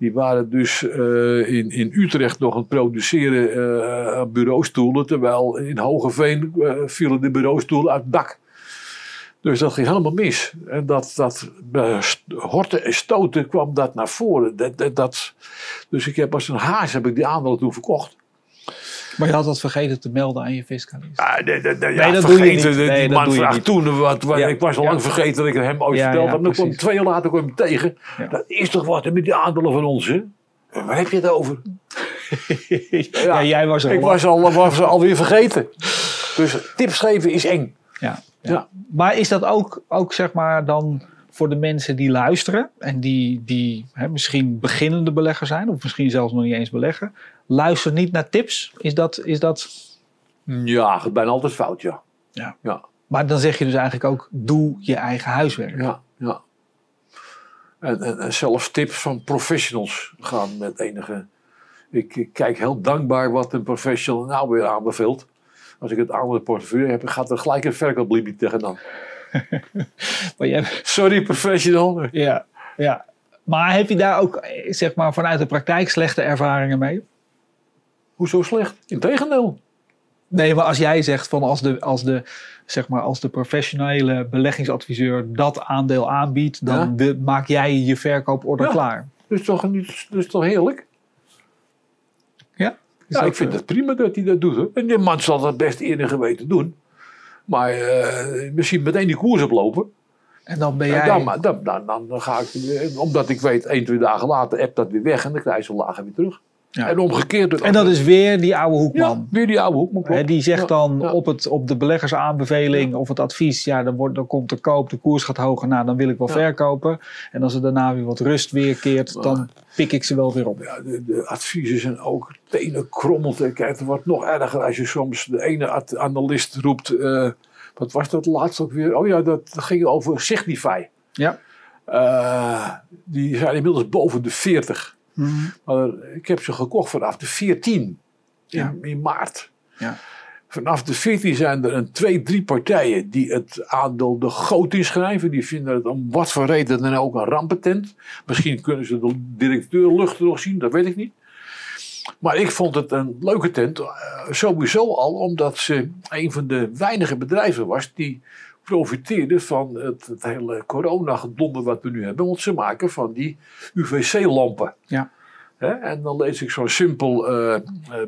Die waren dus eh, in, in Utrecht nog aan het produceren eh, bureaustoelen. Terwijl in Hogeveen eh, vielen de bureaustoelen uit het dak. Dus dat ging helemaal mis. En dat, dat horten en stoten kwam dat naar voren. Dat, dat- dus ik heb als een haas heb ik die aandelen toen verkocht. Maar je had dat vergeten te melden aan je fiscalist. Ah, nee, nee, nee, Nee, ja, dat doe je niet. Die Nee, dat man doe je vraagt niet. toen, wat, wat, Ja, ik was al lang vergeten dat ik hem ooit verteld heb. Dan kwam twee jaar later kwam ik hem tegen. Dat is toch wat met die aandelen van ons, hè? Waar heb je het over? ja, jij was er Ik was, al, was alweer vergeten. Dus tips geven is eng. Ja. Ja. Maar is dat ook, ook zeg maar dan voor de mensen die luisteren en die, die hè, misschien beginnende belegger zijn of misschien zelfs nog niet eens beleggen, luister niet naar tips? Is dat, is dat, Ja, gaat bijna altijd fout, ja. Ja. Ja, maar dan zeg je dus eigenlijk ook, doe je eigen huiswerk. ja, ja. En, en, en zelfs tips van professionals gaan met enige... Ik, ik kijk heel dankbaar wat een professional nou weer aanbeveelt. Als ik het andere portefeuille heb, gaat er gelijk een verkooplimiet tegenaan. Maar jij, Sorry, professional. ja, ja. Maar heb je daar ook, zeg maar, vanuit de praktijk slechte ervaringen mee? Hoezo slecht? Integendeel. Nee, maar als jij zegt van als de, als de, zeg maar, als de professionele beleggingsadviseur dat aandeel aanbiedt, dan Ja. maak jij je verkooporder Ja. klaar. Dat is toch, niet, dat is toch heerlijk? Ja? Ja, ik vind eh, het prima dat hij dat doet. Hoor. En die man zal dat best eerder geweten doen. Maar eh, misschien meteen die koers oplopen. En dan ben En jij. dan, maar dan, dan, dan, ga ik, omdat ik weet, één, twee dagen later appt dat weer weg en dan krijg je zo'n lager weer terug. Ja. En omgekeerd. en dat is weer die oude ja, hoekman. weer die oude hoek. maar klopt. Hè, die zegt dan ja. op, het, op de beleggersaanbeveling of het advies, ja, dan, wordt, dan komt de koop, de koers gaat hoger, nou dan wil ik wel verkopen. En als er daarna weer wat rust weerkeert, dan pik ik ze wel weer op. Ja, de, de adviezen zijn ook tenen krommeld. Kijk, het wordt nog erger als je soms de ene analist roept. eh, wat was dat laatst ook weer? Oh ja, dat ging over Signify. Ja. Eh, die zijn inmiddels boven de 40. Mhm. Maar ik heb ze gekocht vanaf de 14 in, Ja. in maart. Ja. Vanaf de 14 zijn er een twee, drie partijen die het aandeel de goot inschrijven. Die vinden het om wat voor reden dan ook een rampentent. Misschien kunnen ze de directeur luchten nog zien, dat weet ik niet. Maar ik vond het een leuke tent, eh, sowieso al omdat ze een van de weinige bedrijven was die profiteerde van het, het hele corona-gedonder wat we nu hebben. Want ze maken van die UVC-lampen. Ja. En dan lees ik zo'n simpel eh, eh,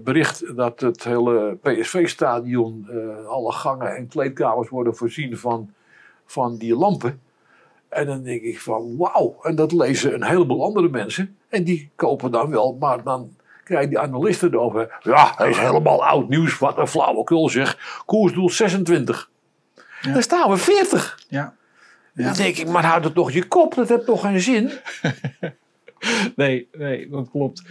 bericht dat het hele PSV-stadion, eh, alle gangen en kleedkamers worden voorzien van, van die lampen. En dan denk ik van wauw, en dat lezen een heleboel andere mensen. En die kopen dan wel, maar dan krijgen die analisten erover. Ja, hij is helemaal oud nieuws, wat een flauwekul zeg. Koersdoel 26. Ja. Dan staan we 40. Ja. Dan denk ik, maar houd het toch je kop, dat heeft toch geen zin? Nee, nee, dat klopt.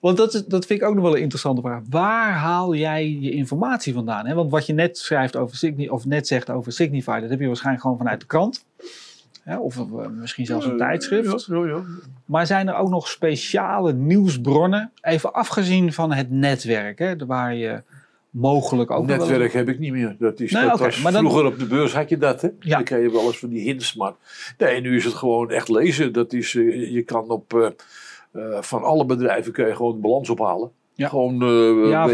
Want dat, is, dat vind ik ook nog wel een interessante vraag. Waar haal jij je informatie vandaan? Hè? Want wat je net schrijft over Signi, of net zegt over Signify, dat heb je waarschijnlijk gewoon vanuit de krant. Hè? Of eh, misschien zelfs een tijdschrift. Ja, ja, ja. Maar zijn er ook nog speciale nieuwsbronnen, even afgezien van het netwerk, hè? waar je mogelijk ook wel- Netwerk heb ik niet meer. Dat is, Nee, dat was, maar dan- vroeger op de beurs had je dat, hè? Ja. Dan kreeg je wel eens van die hints, maar nee, nu is het gewoon echt lezen. Dat is, eh, je kan op eh, eh, van alle bedrijven kun je gewoon de balans ophalen. Ja. Gewoon uh, Ja. en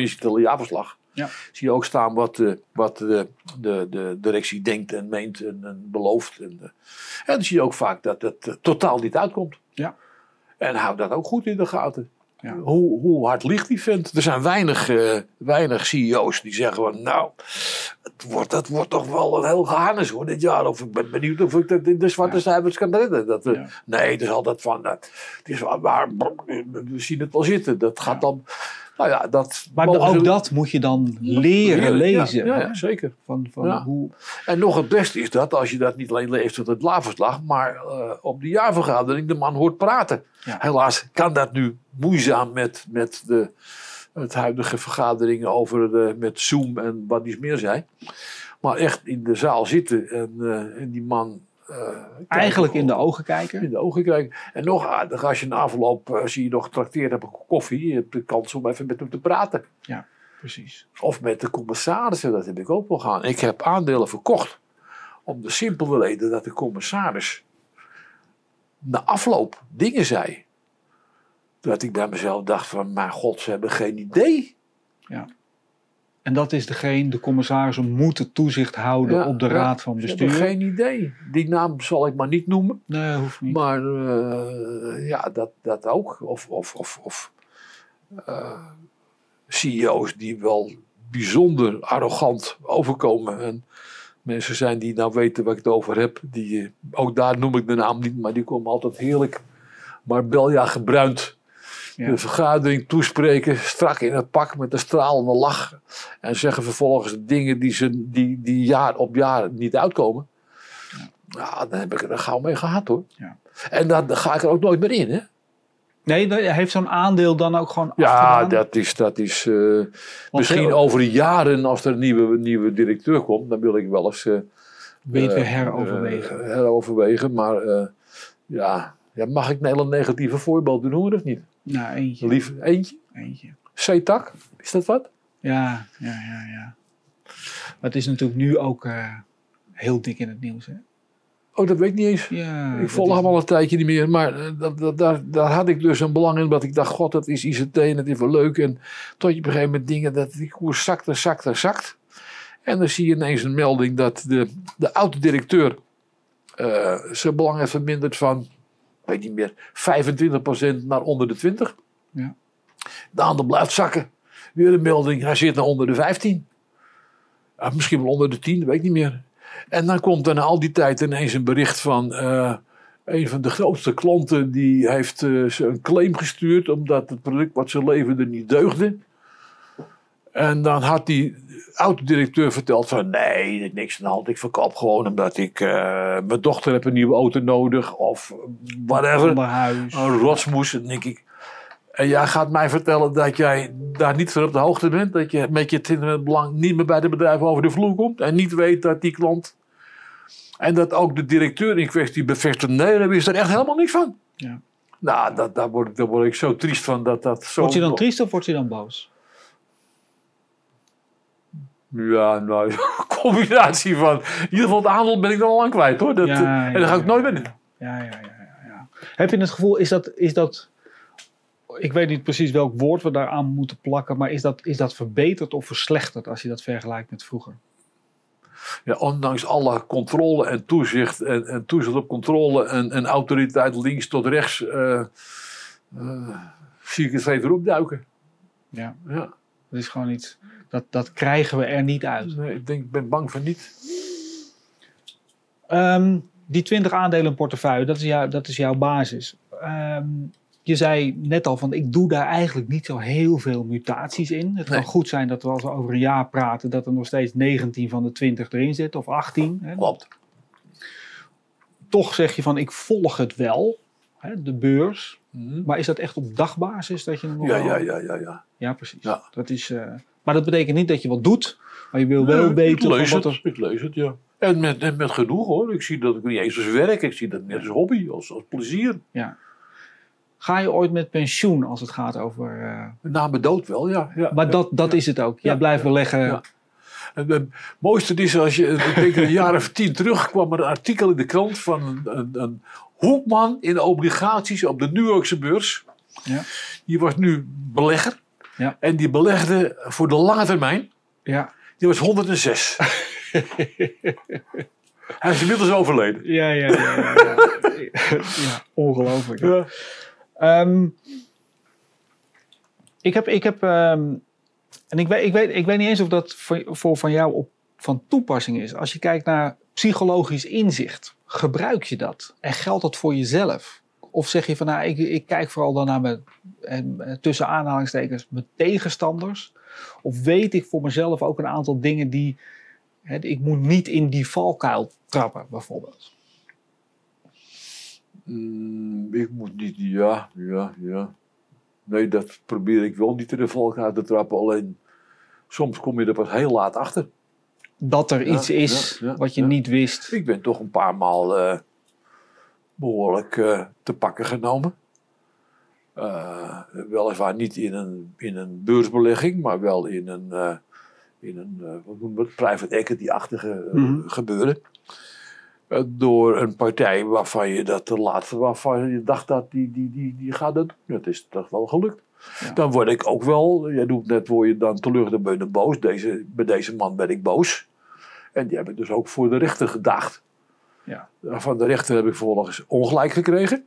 je ziet een jaarverslag. Ja. Zie je ook staan wat, eh, wat de, de, de directie denkt en meent en, en belooft. En, en dan zie je ook vaak dat het totaal niet uitkomt. Ja. En houd dat ook goed in de gaten. Ja. Hoe, hoe hard ligt die vent? Er zijn weinig, eh, weinig CEO's die zeggen van nou, het wordt, dat wordt toch wel een heel gehannes hoor dit jaar. Of ik ben benieuwd of ik dat in de zwarte Ja. cijfers kan redden. Dat, eh, Ja. Nee, het is altijd van, eh, het is waar, we zien het wel zitten. Dat gaat dan, nou ja, dat... Maar ook ze- dat moet je dan leren Ja, lezen. Ja, zeker. Van, van hoe, En nog het beste is dat als je dat niet alleen leest op het laverslag, maar eh, op de jaarvergadering de man hoort praten. Helaas kan dat nu moeizaam met, met de het huidige vergaderingen over de, met Zoom en wat iets meer zijn. Maar echt in de zaal zitten en, eh, en die man. Eh, eigenlijk in de ogen kijken. in de ogen kijken. En nog aardig, als je na afloop, eh, als je nog getrakteerd hebt op koffie, je hebt de kans om even met hem te praten. Precies. Of met de commissarissen, dat heb ik ook wel gaan. Ik heb aandelen verkocht. Om de simpele reden dat de commissaris na afloop dingen zei. Dat ik bij mezelf dacht van, mijn god, ze hebben geen idee. En dat is degene, de commissarissen moeten toezicht houden Ja, op de ja, raad van Ze hebben bestuur. geen idee. Die naam zal ik maar niet noemen. Nee, hoeft niet. Maar eh, ja, dat, dat ook. Of, of, of, of eh, CEO's die wel bijzonder arrogant overkomen. En mensen zijn die nou weten waar ik het over heb. Die, eh, ook daar noem ik de naam niet, maar die komen altijd heerlijk. Maar Belja gebruind. Ja. De vergadering toespreken, strak in het pak met een stralende lach. En zeggen vervolgens dingen die, ze, die, die jaar op jaar niet uitkomen. Ja, dan heb ik er gauw mee gehad hoor. Ja. En dan ga ik er ook nooit meer in. Hè? Nee, heeft zo'n aandeel dan ook gewoon Ja, dat is, dat is eh, misschien heel- over de jaren als er een nieuwe, nieuwe directeur komt. Dan wil ik wel eens eh, weer eh, heroverwegen? heroverwegen. Maar ja, ja, mag ik een hele negatieve voorbeeld noemen of niet? Nou, eentje. Lief, eentje. eentje. C-tak, is dat wat? Ja, ja, ja, ja. Maar het is natuurlijk nu ook eh, heel dik in het nieuws. Hè? Oh, dat weet ik niet eens. Ja, ik volg is- hem al een tijdje niet meer. Maar eh, dat, dat, daar, daar had ik dus een belang in. Dat ik dacht, god, dat is ICT en dat is wel leuk. En tot je op een gegeven moment dingen, dat die koers zakt en zakt en zakt. En dan zie je ineens een melding dat de, de oud-directeur eh, zijn belang heeft verminderd van, weet niet meer, 25% naar onder de 20. Ja. De ander blijft zakken. Weer een melding, hij zit naar onder de 15. Ja, misschien wel onder de 10, dat weet ik niet meer. En dan komt er na al die tijd ineens een bericht van eh, een van de grootste klanten die heeft ze een claim gestuurd omdat het product wat ze leverden niet deugde. En dan had die autodirecteur verteld van nee, is niks aan de hand. Ik verkoop gewoon omdat ik, eh, mijn dochter heeft een nieuwe auto nodig of whatever. Onderhuis. Een rotsmoes, dan denk ik. En jij gaat mij vertellen dat jij daar niet van op de hoogte bent. Dat je met je tinderbelang niet meer bij de bedrijf over de vloer komt. En niet weet dat die klant. En dat ook de directeur in kwestie bevestigt. Nee, daar wist er echt helemaal niks van. Ja. Nou, dat, daar, word ik, daar word ik zo triest van. Dat, dat zo Word je dan triest of word je dan boos? Ja, nou, een combinatie van. In ieder geval het aandeel ben ik dan al lang kwijt hoor. Dat, Ja, eh, ja, en dan ga ik nooit binnen. Ja, ja, ja, ja, ja. Heb je het gevoel, is dat, is dat, ik weet niet precies welk woord we daaraan moeten plakken, maar is dat, is dat verbeterd of verslechterd als je dat vergelijkt met vroeger? Ja, ondanks alle controle en toezicht en, en toezicht op controle en, en autoriteit links tot rechts, eh, eh, zie ik het steeds opduiken. Ja, Ja. dat is gewoon iets, dat, dat krijgen we er niet uit. Nee, ik denk, ik ben bang van niet. Ehm, die 20 aandelen portefeuille, dat is, jou, dat is jouw basis. Ehm, je zei net al van, ik doe daar eigenlijk niet zo heel veel mutaties in. Het Nee. kan goed zijn dat we als we over een jaar praten, dat er nog steeds 19 van de 20 erin zit, of 18. Hè. Klopt. Toch zeg je van, ik volg het wel, hè, de beurs. Mhm. Maar is dat echt op dagbasis dat je hem Ja, ja, ja, ja, ja. Ja, precies. Ja. Dat is, eh, maar dat betekent niet dat je wat doet, maar je wil wel Nee, weten ik wat het, er... ik lees het, ja. En met, en met genoeg hoor. Ik zie dat ik niet eens als werk, ik zie dat meer als hobby, als, als plezier. Ga je ooit met pensioen als het gaat over... eh, Na mijn dood wel, ja. ja Maar ja. dat, dat is het ook. Jij Ja, blijft ja, beleggen. ja. En het mooiste is als je, ik denk een jaar of tien terug kwam er een artikel in de krant van een, een, een hoekman in obligaties op de New Yorkse beurs. Ja. Die was nu belegger. Ja. En die belegde voor de lange termijn. Ja. Die was 106. Hij is inmiddels overleden. Ja, ja, ja. ja, ja. Ja, ongelooflijk. Ja. Ehm, ik heb, ik heb ehm, en ik weet, ik, weet, ik weet niet eens of dat voor, voor van jou op, van toepassing is. Als je kijkt naar psychologisch inzicht, gebruik je dat? En geldt dat voor jezelf? Of zeg je van, nou, ik, ik kijk vooral dan naar mijn, eh, tussen aanhalingstekens, mijn tegenstanders? Of weet ik voor mezelf ook een aantal dingen die, hè, ik moet niet in die valkuil trappen, bijvoorbeeld? Mm, ik moet niet, ja, ja, ja. Nee, dat probeer ik wel niet in de valk uit te trappen. Alleen soms kom je er pas heel laat achter. Dat er Ja, iets is ja, ja, wat je niet wist. Ik ben toch een paar maal eh, behoorlijk eh, te pakken genomen. Eh, weliswaar niet in een, in een beursbelegging, maar wel in een, eh, in een wat noemen we het, private equity-achtige Mhm. gebeuren. Door een partij waarvan je dat de laatste, waarvan je dacht dat die, die, die, die gaat dat doen. Het is toch wel gelukt. Ja. Dan word ik ook wel, jij doet net, word je dan teleur, dan ben je boos. Deze, bij deze man ben ik boos. En die heb ik dus ook voor de rechter gedaagd. Ja. Van de rechter heb ik vervolgens ongelijk gekregen.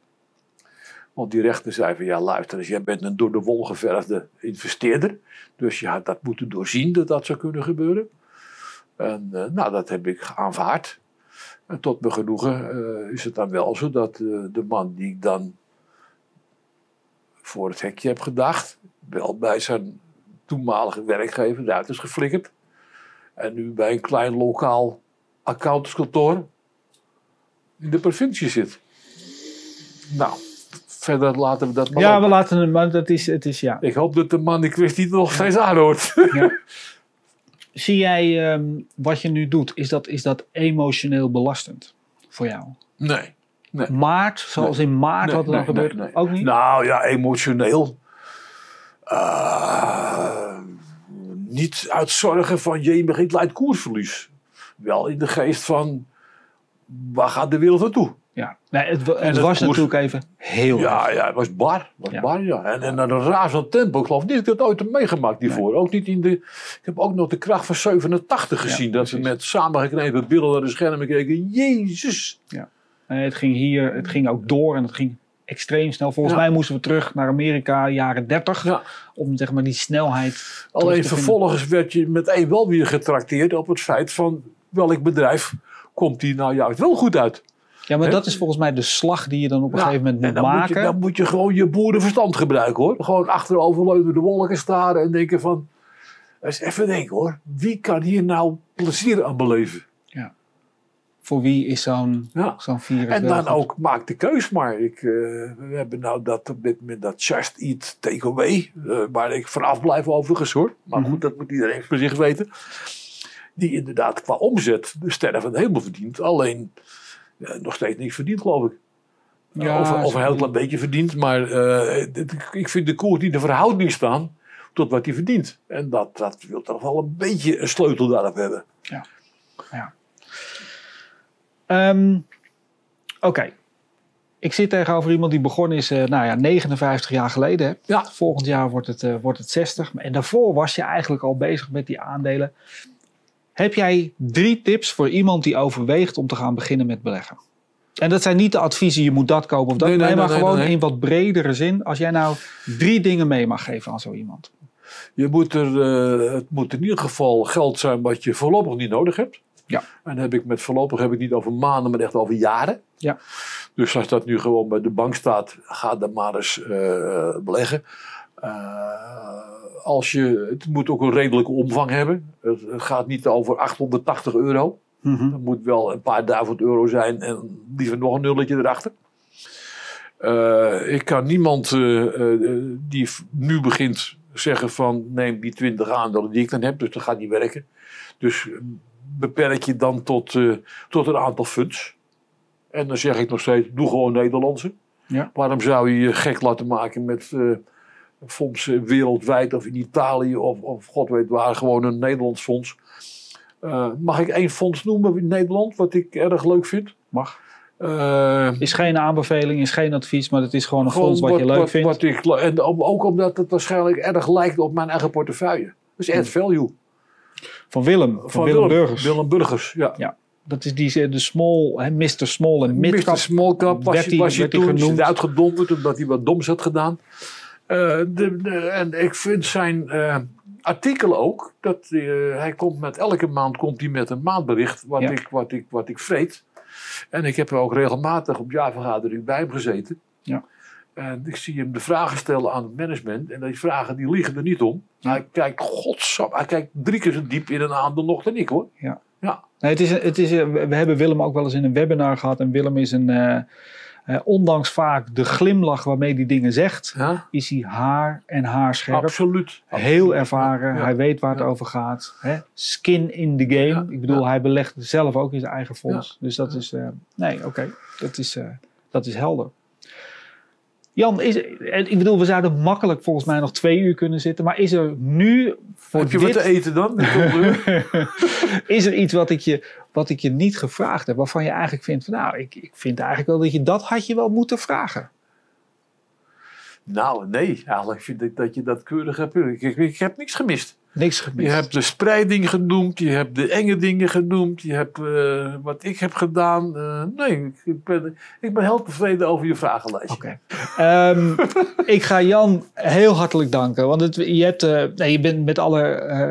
Want die rechter zei van ja luister, dus jij bent een door de wol geverfde investeerder. Dus je had dat moeten doorzien dat dat zou kunnen gebeuren. En eh, nou, dat heb ik aanvaard. En tot mijn genoegen eh, is het dan wel zo dat eh, de man die ik dan voor het hekje heb gedacht, wel bij zijn toenmalige werkgever eruit is geflikkerd. En nu bij een klein lokaal accountantskantoor in de provincie zit. Nou, verder laten we dat maar Ja, we laten hem, maar dat is, het is ja. Ik hoop dat de man in kwestie het nog steeds aanhoort. Zie jij ehm, wat je nu doet, is dat, is dat emotioneel belastend voor jou? Nee. Nee. Maart, zoals in maart Nee, wat er dan gebeurt, ook niet? Nou ja, emotioneel. Eh, niet uit zorgen van je begint leidt koersverlies. Wel in de geest van waar gaat de wereld naartoe? Ja, nee, het, En het het was koers- natuurlijk even heel Ja, erg. ja, het was bar. Was Ja. bar ja. En, en een razend tempo. Ik geloof niet dat ik dat ooit heb meegemaakt hiervoor. Ook niet in de. Ik heb ook nog de kracht van 87 gezien. dat we precies. met samengeknepen billen naar de schermen keken. Jezus. Nee, het ging hier, het ging ook door en het ging extreem snel. Volgens Ja. mij moesten we terug naar Amerika, jaren 30, Ja. om zeg maar die snelheid. Alleen vervolgens werd je meteen wel weer getrakteerd op het feit van welk bedrijf komt die nou juist wel goed uit. Ja, maar dat is volgens mij de slag die je dan op een Ja, gegeven moment en moet dan moet, maken. je, dan moet je gewoon je boerenverstand gebruiken hoor. Gewoon achteroverleunen de wolken staren en denken van... Eens even denken hoor. Wie kan hier nou plezier aan beleven? Voor wie is zo'n Ja. zo'n virus En dan goed? ook maak de keus maar. Ik, eh, we hebben nou dat op dit moment dat Just Eat Takeaway. eh waar ik vanaf blijf overigens hoor. Maar Mhm. goed, dat moet iedereen voor zich weten. Die inderdaad qua omzet de sterren van de hemel verdient. Alleen eh, nog steeds niks verdient geloof ik. Ja, of, of een heel klein beetje verdient. Maar eh, ik vind de koers niet in verhouding staan tot wat hij verdient. En dat, dat wil toch wel een beetje een sleutel daarop hebben. Ehm, Oké. Ik zit tegenover iemand die begonnen is, eh, nou ja, 59 jaar geleden. Hè. Ja. Volgend jaar wordt het, eh, wordt het 60. En daarvoor was je eigenlijk al bezig met die aandelen. Heb jij drie tips voor iemand die overweegt om te gaan beginnen met beleggen? En dat zijn niet de adviezen, je moet dat kopen of dat. Nee, Nee, nee, maar nee, gewoon in wat bredere zin. Als jij nou drie dingen mee mag geven aan zo iemand. Je moet er, eh, het moet in ieder geval geld zijn wat je voorlopig niet nodig hebt. Ja. En heb ik met voorlopig heb ik niet over maanden, maar echt over jaren. Ja. Dus als dat nu gewoon bij de bank staat, ga dan maar eens eh, beleggen. Eh, als je, het moet ook een redelijke omvang hebben. Het, gaat niet over 880 euro. Het moet wel een paar duizend euro zijn en liever nog een nulletje erachter. Eh, ik kan niemand eh, eh, die nu begint zeggen van neem die 20 aandelen die ik dan heb. Dus dat gaat niet werken. Dus eh, beperk je dan tot, tot een aantal funds. En dan zeg ik nog steeds, doe gewoon Nederlandse. Ja. Waarom zou je je gek laten maken met fondsen wereldwijd of in Italië of, of god weet waar, gewoon een Nederlands fonds. Eh, mag ik één fonds noemen in Nederland wat ik erg leuk vind? Mag. Eh, Is geen aanbeveling, is geen advies, maar het is gewoon een fonds wat, wat, je leuk wat, vindt. wat ik, en ook omdat het waarschijnlijk erg lijkt op mijn eigen portefeuille. Dat is add value. van Willem, van, Willem, Burgers. Willem Burgers, ja. Ja. Dat is die, de small, hè, Mr. Small en Mr. Midcap. Small Cap was, werd werd hij toen genoemd. uitgedonderd omdat hij wat doms had gedaan. Eh, de, de- en ik vind zijn eh, artikelen ook, dat, eh, hij komt met elke maand komt hij met een maandbericht wat, Ja. ik, wat, ik, wat ik vreet. En ik heb er ook regelmatig op jaarvergadering bij hem gezeten. Ja. En ik zie hem de vragen stellen aan het management. En die vragen die liegen er niet om. Ja. Hij kijkt, godsam, hij kijkt drie keer zo diep in een aandeel nog dan ik hoor. Nee, het is, het is, we hebben Willem ook wel eens in een webinar gehad. En Willem is een, eh, ondanks vaak de glimlach waarmee hij dingen zegt, Ja, is hij haar en haarscherp. absoluut. Heel ervaren, Ja. hij weet waar het over gaat. Hè? Skin in the game. Ik bedoel, hij belegt zelf ook in zijn eigen fonds. Dus dat is, eh, nee, oké, dat, is, eh, dat is helder. Jan, is, ik bedoel, we zouden makkelijk volgens mij nog twee uur kunnen zitten. Maar is er nu voor Heb je dit, wat te eten dan? is er iets wat ik, je, wat ik je niet gevraagd heb, waarvan je eigenlijk vindt van nou, ik, ik vind eigenlijk wel dat je dat had je wel moeten vragen. Nou, nee. Eigenlijk vind ik dat je dat keurig hebt. Ik, ik, ik heb niks gemist. Niks Je gemist. hebt de spreiding genoemd. Je hebt de enge dingen genoemd. Je hebt eh, wat ik heb gedaan. Eh, nee, ik- ben, ik ben heel tevreden over je vragenlijstje. Oké. Ehm, ik ga Jan heel hartelijk danken. Want het, je, hebt, eh, nee, je bent met alle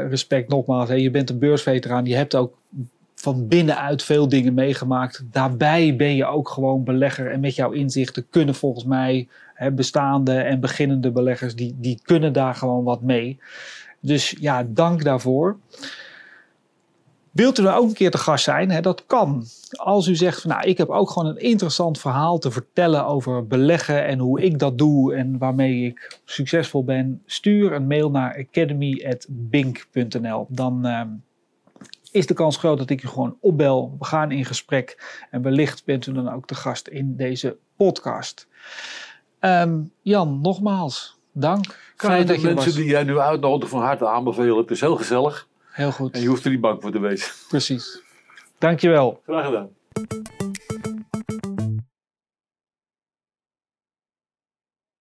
respect nogmaals, hè, je bent een beursveteraan. Je hebt ook van binnenuit veel dingen meegemaakt. Daarbij ben je ook gewoon belegger. En met jouw inzichten kunnen volgens mij hè, bestaande en beginnende beleggers, die, die kunnen daar gewoon wat mee. Dus ja, dank daarvoor. Wilt u er ook een keer te gast zijn? Hè? Dat kan. Als u zegt van nou, ik heb ook gewoon een interessant verhaal te vertellen over beleggen en hoe ik dat doe en waarmee ik succesvol ben, stuur een mail naar academy.bink.nl. Dan ehm, is de kans groot dat ik u gewoon opbel. We gaan in gesprek en wellicht bent u dan ook de gast in deze podcast. Ehm, Jan, nogmaals, Dank. Kan Fijn dat je mensen die jij nu uitnodigt van harte aanbevelen. Het is heel gezellig Heel goed. en je hoeft er niet bang voor te wezen. Precies. Dankjewel. Graag gedaan.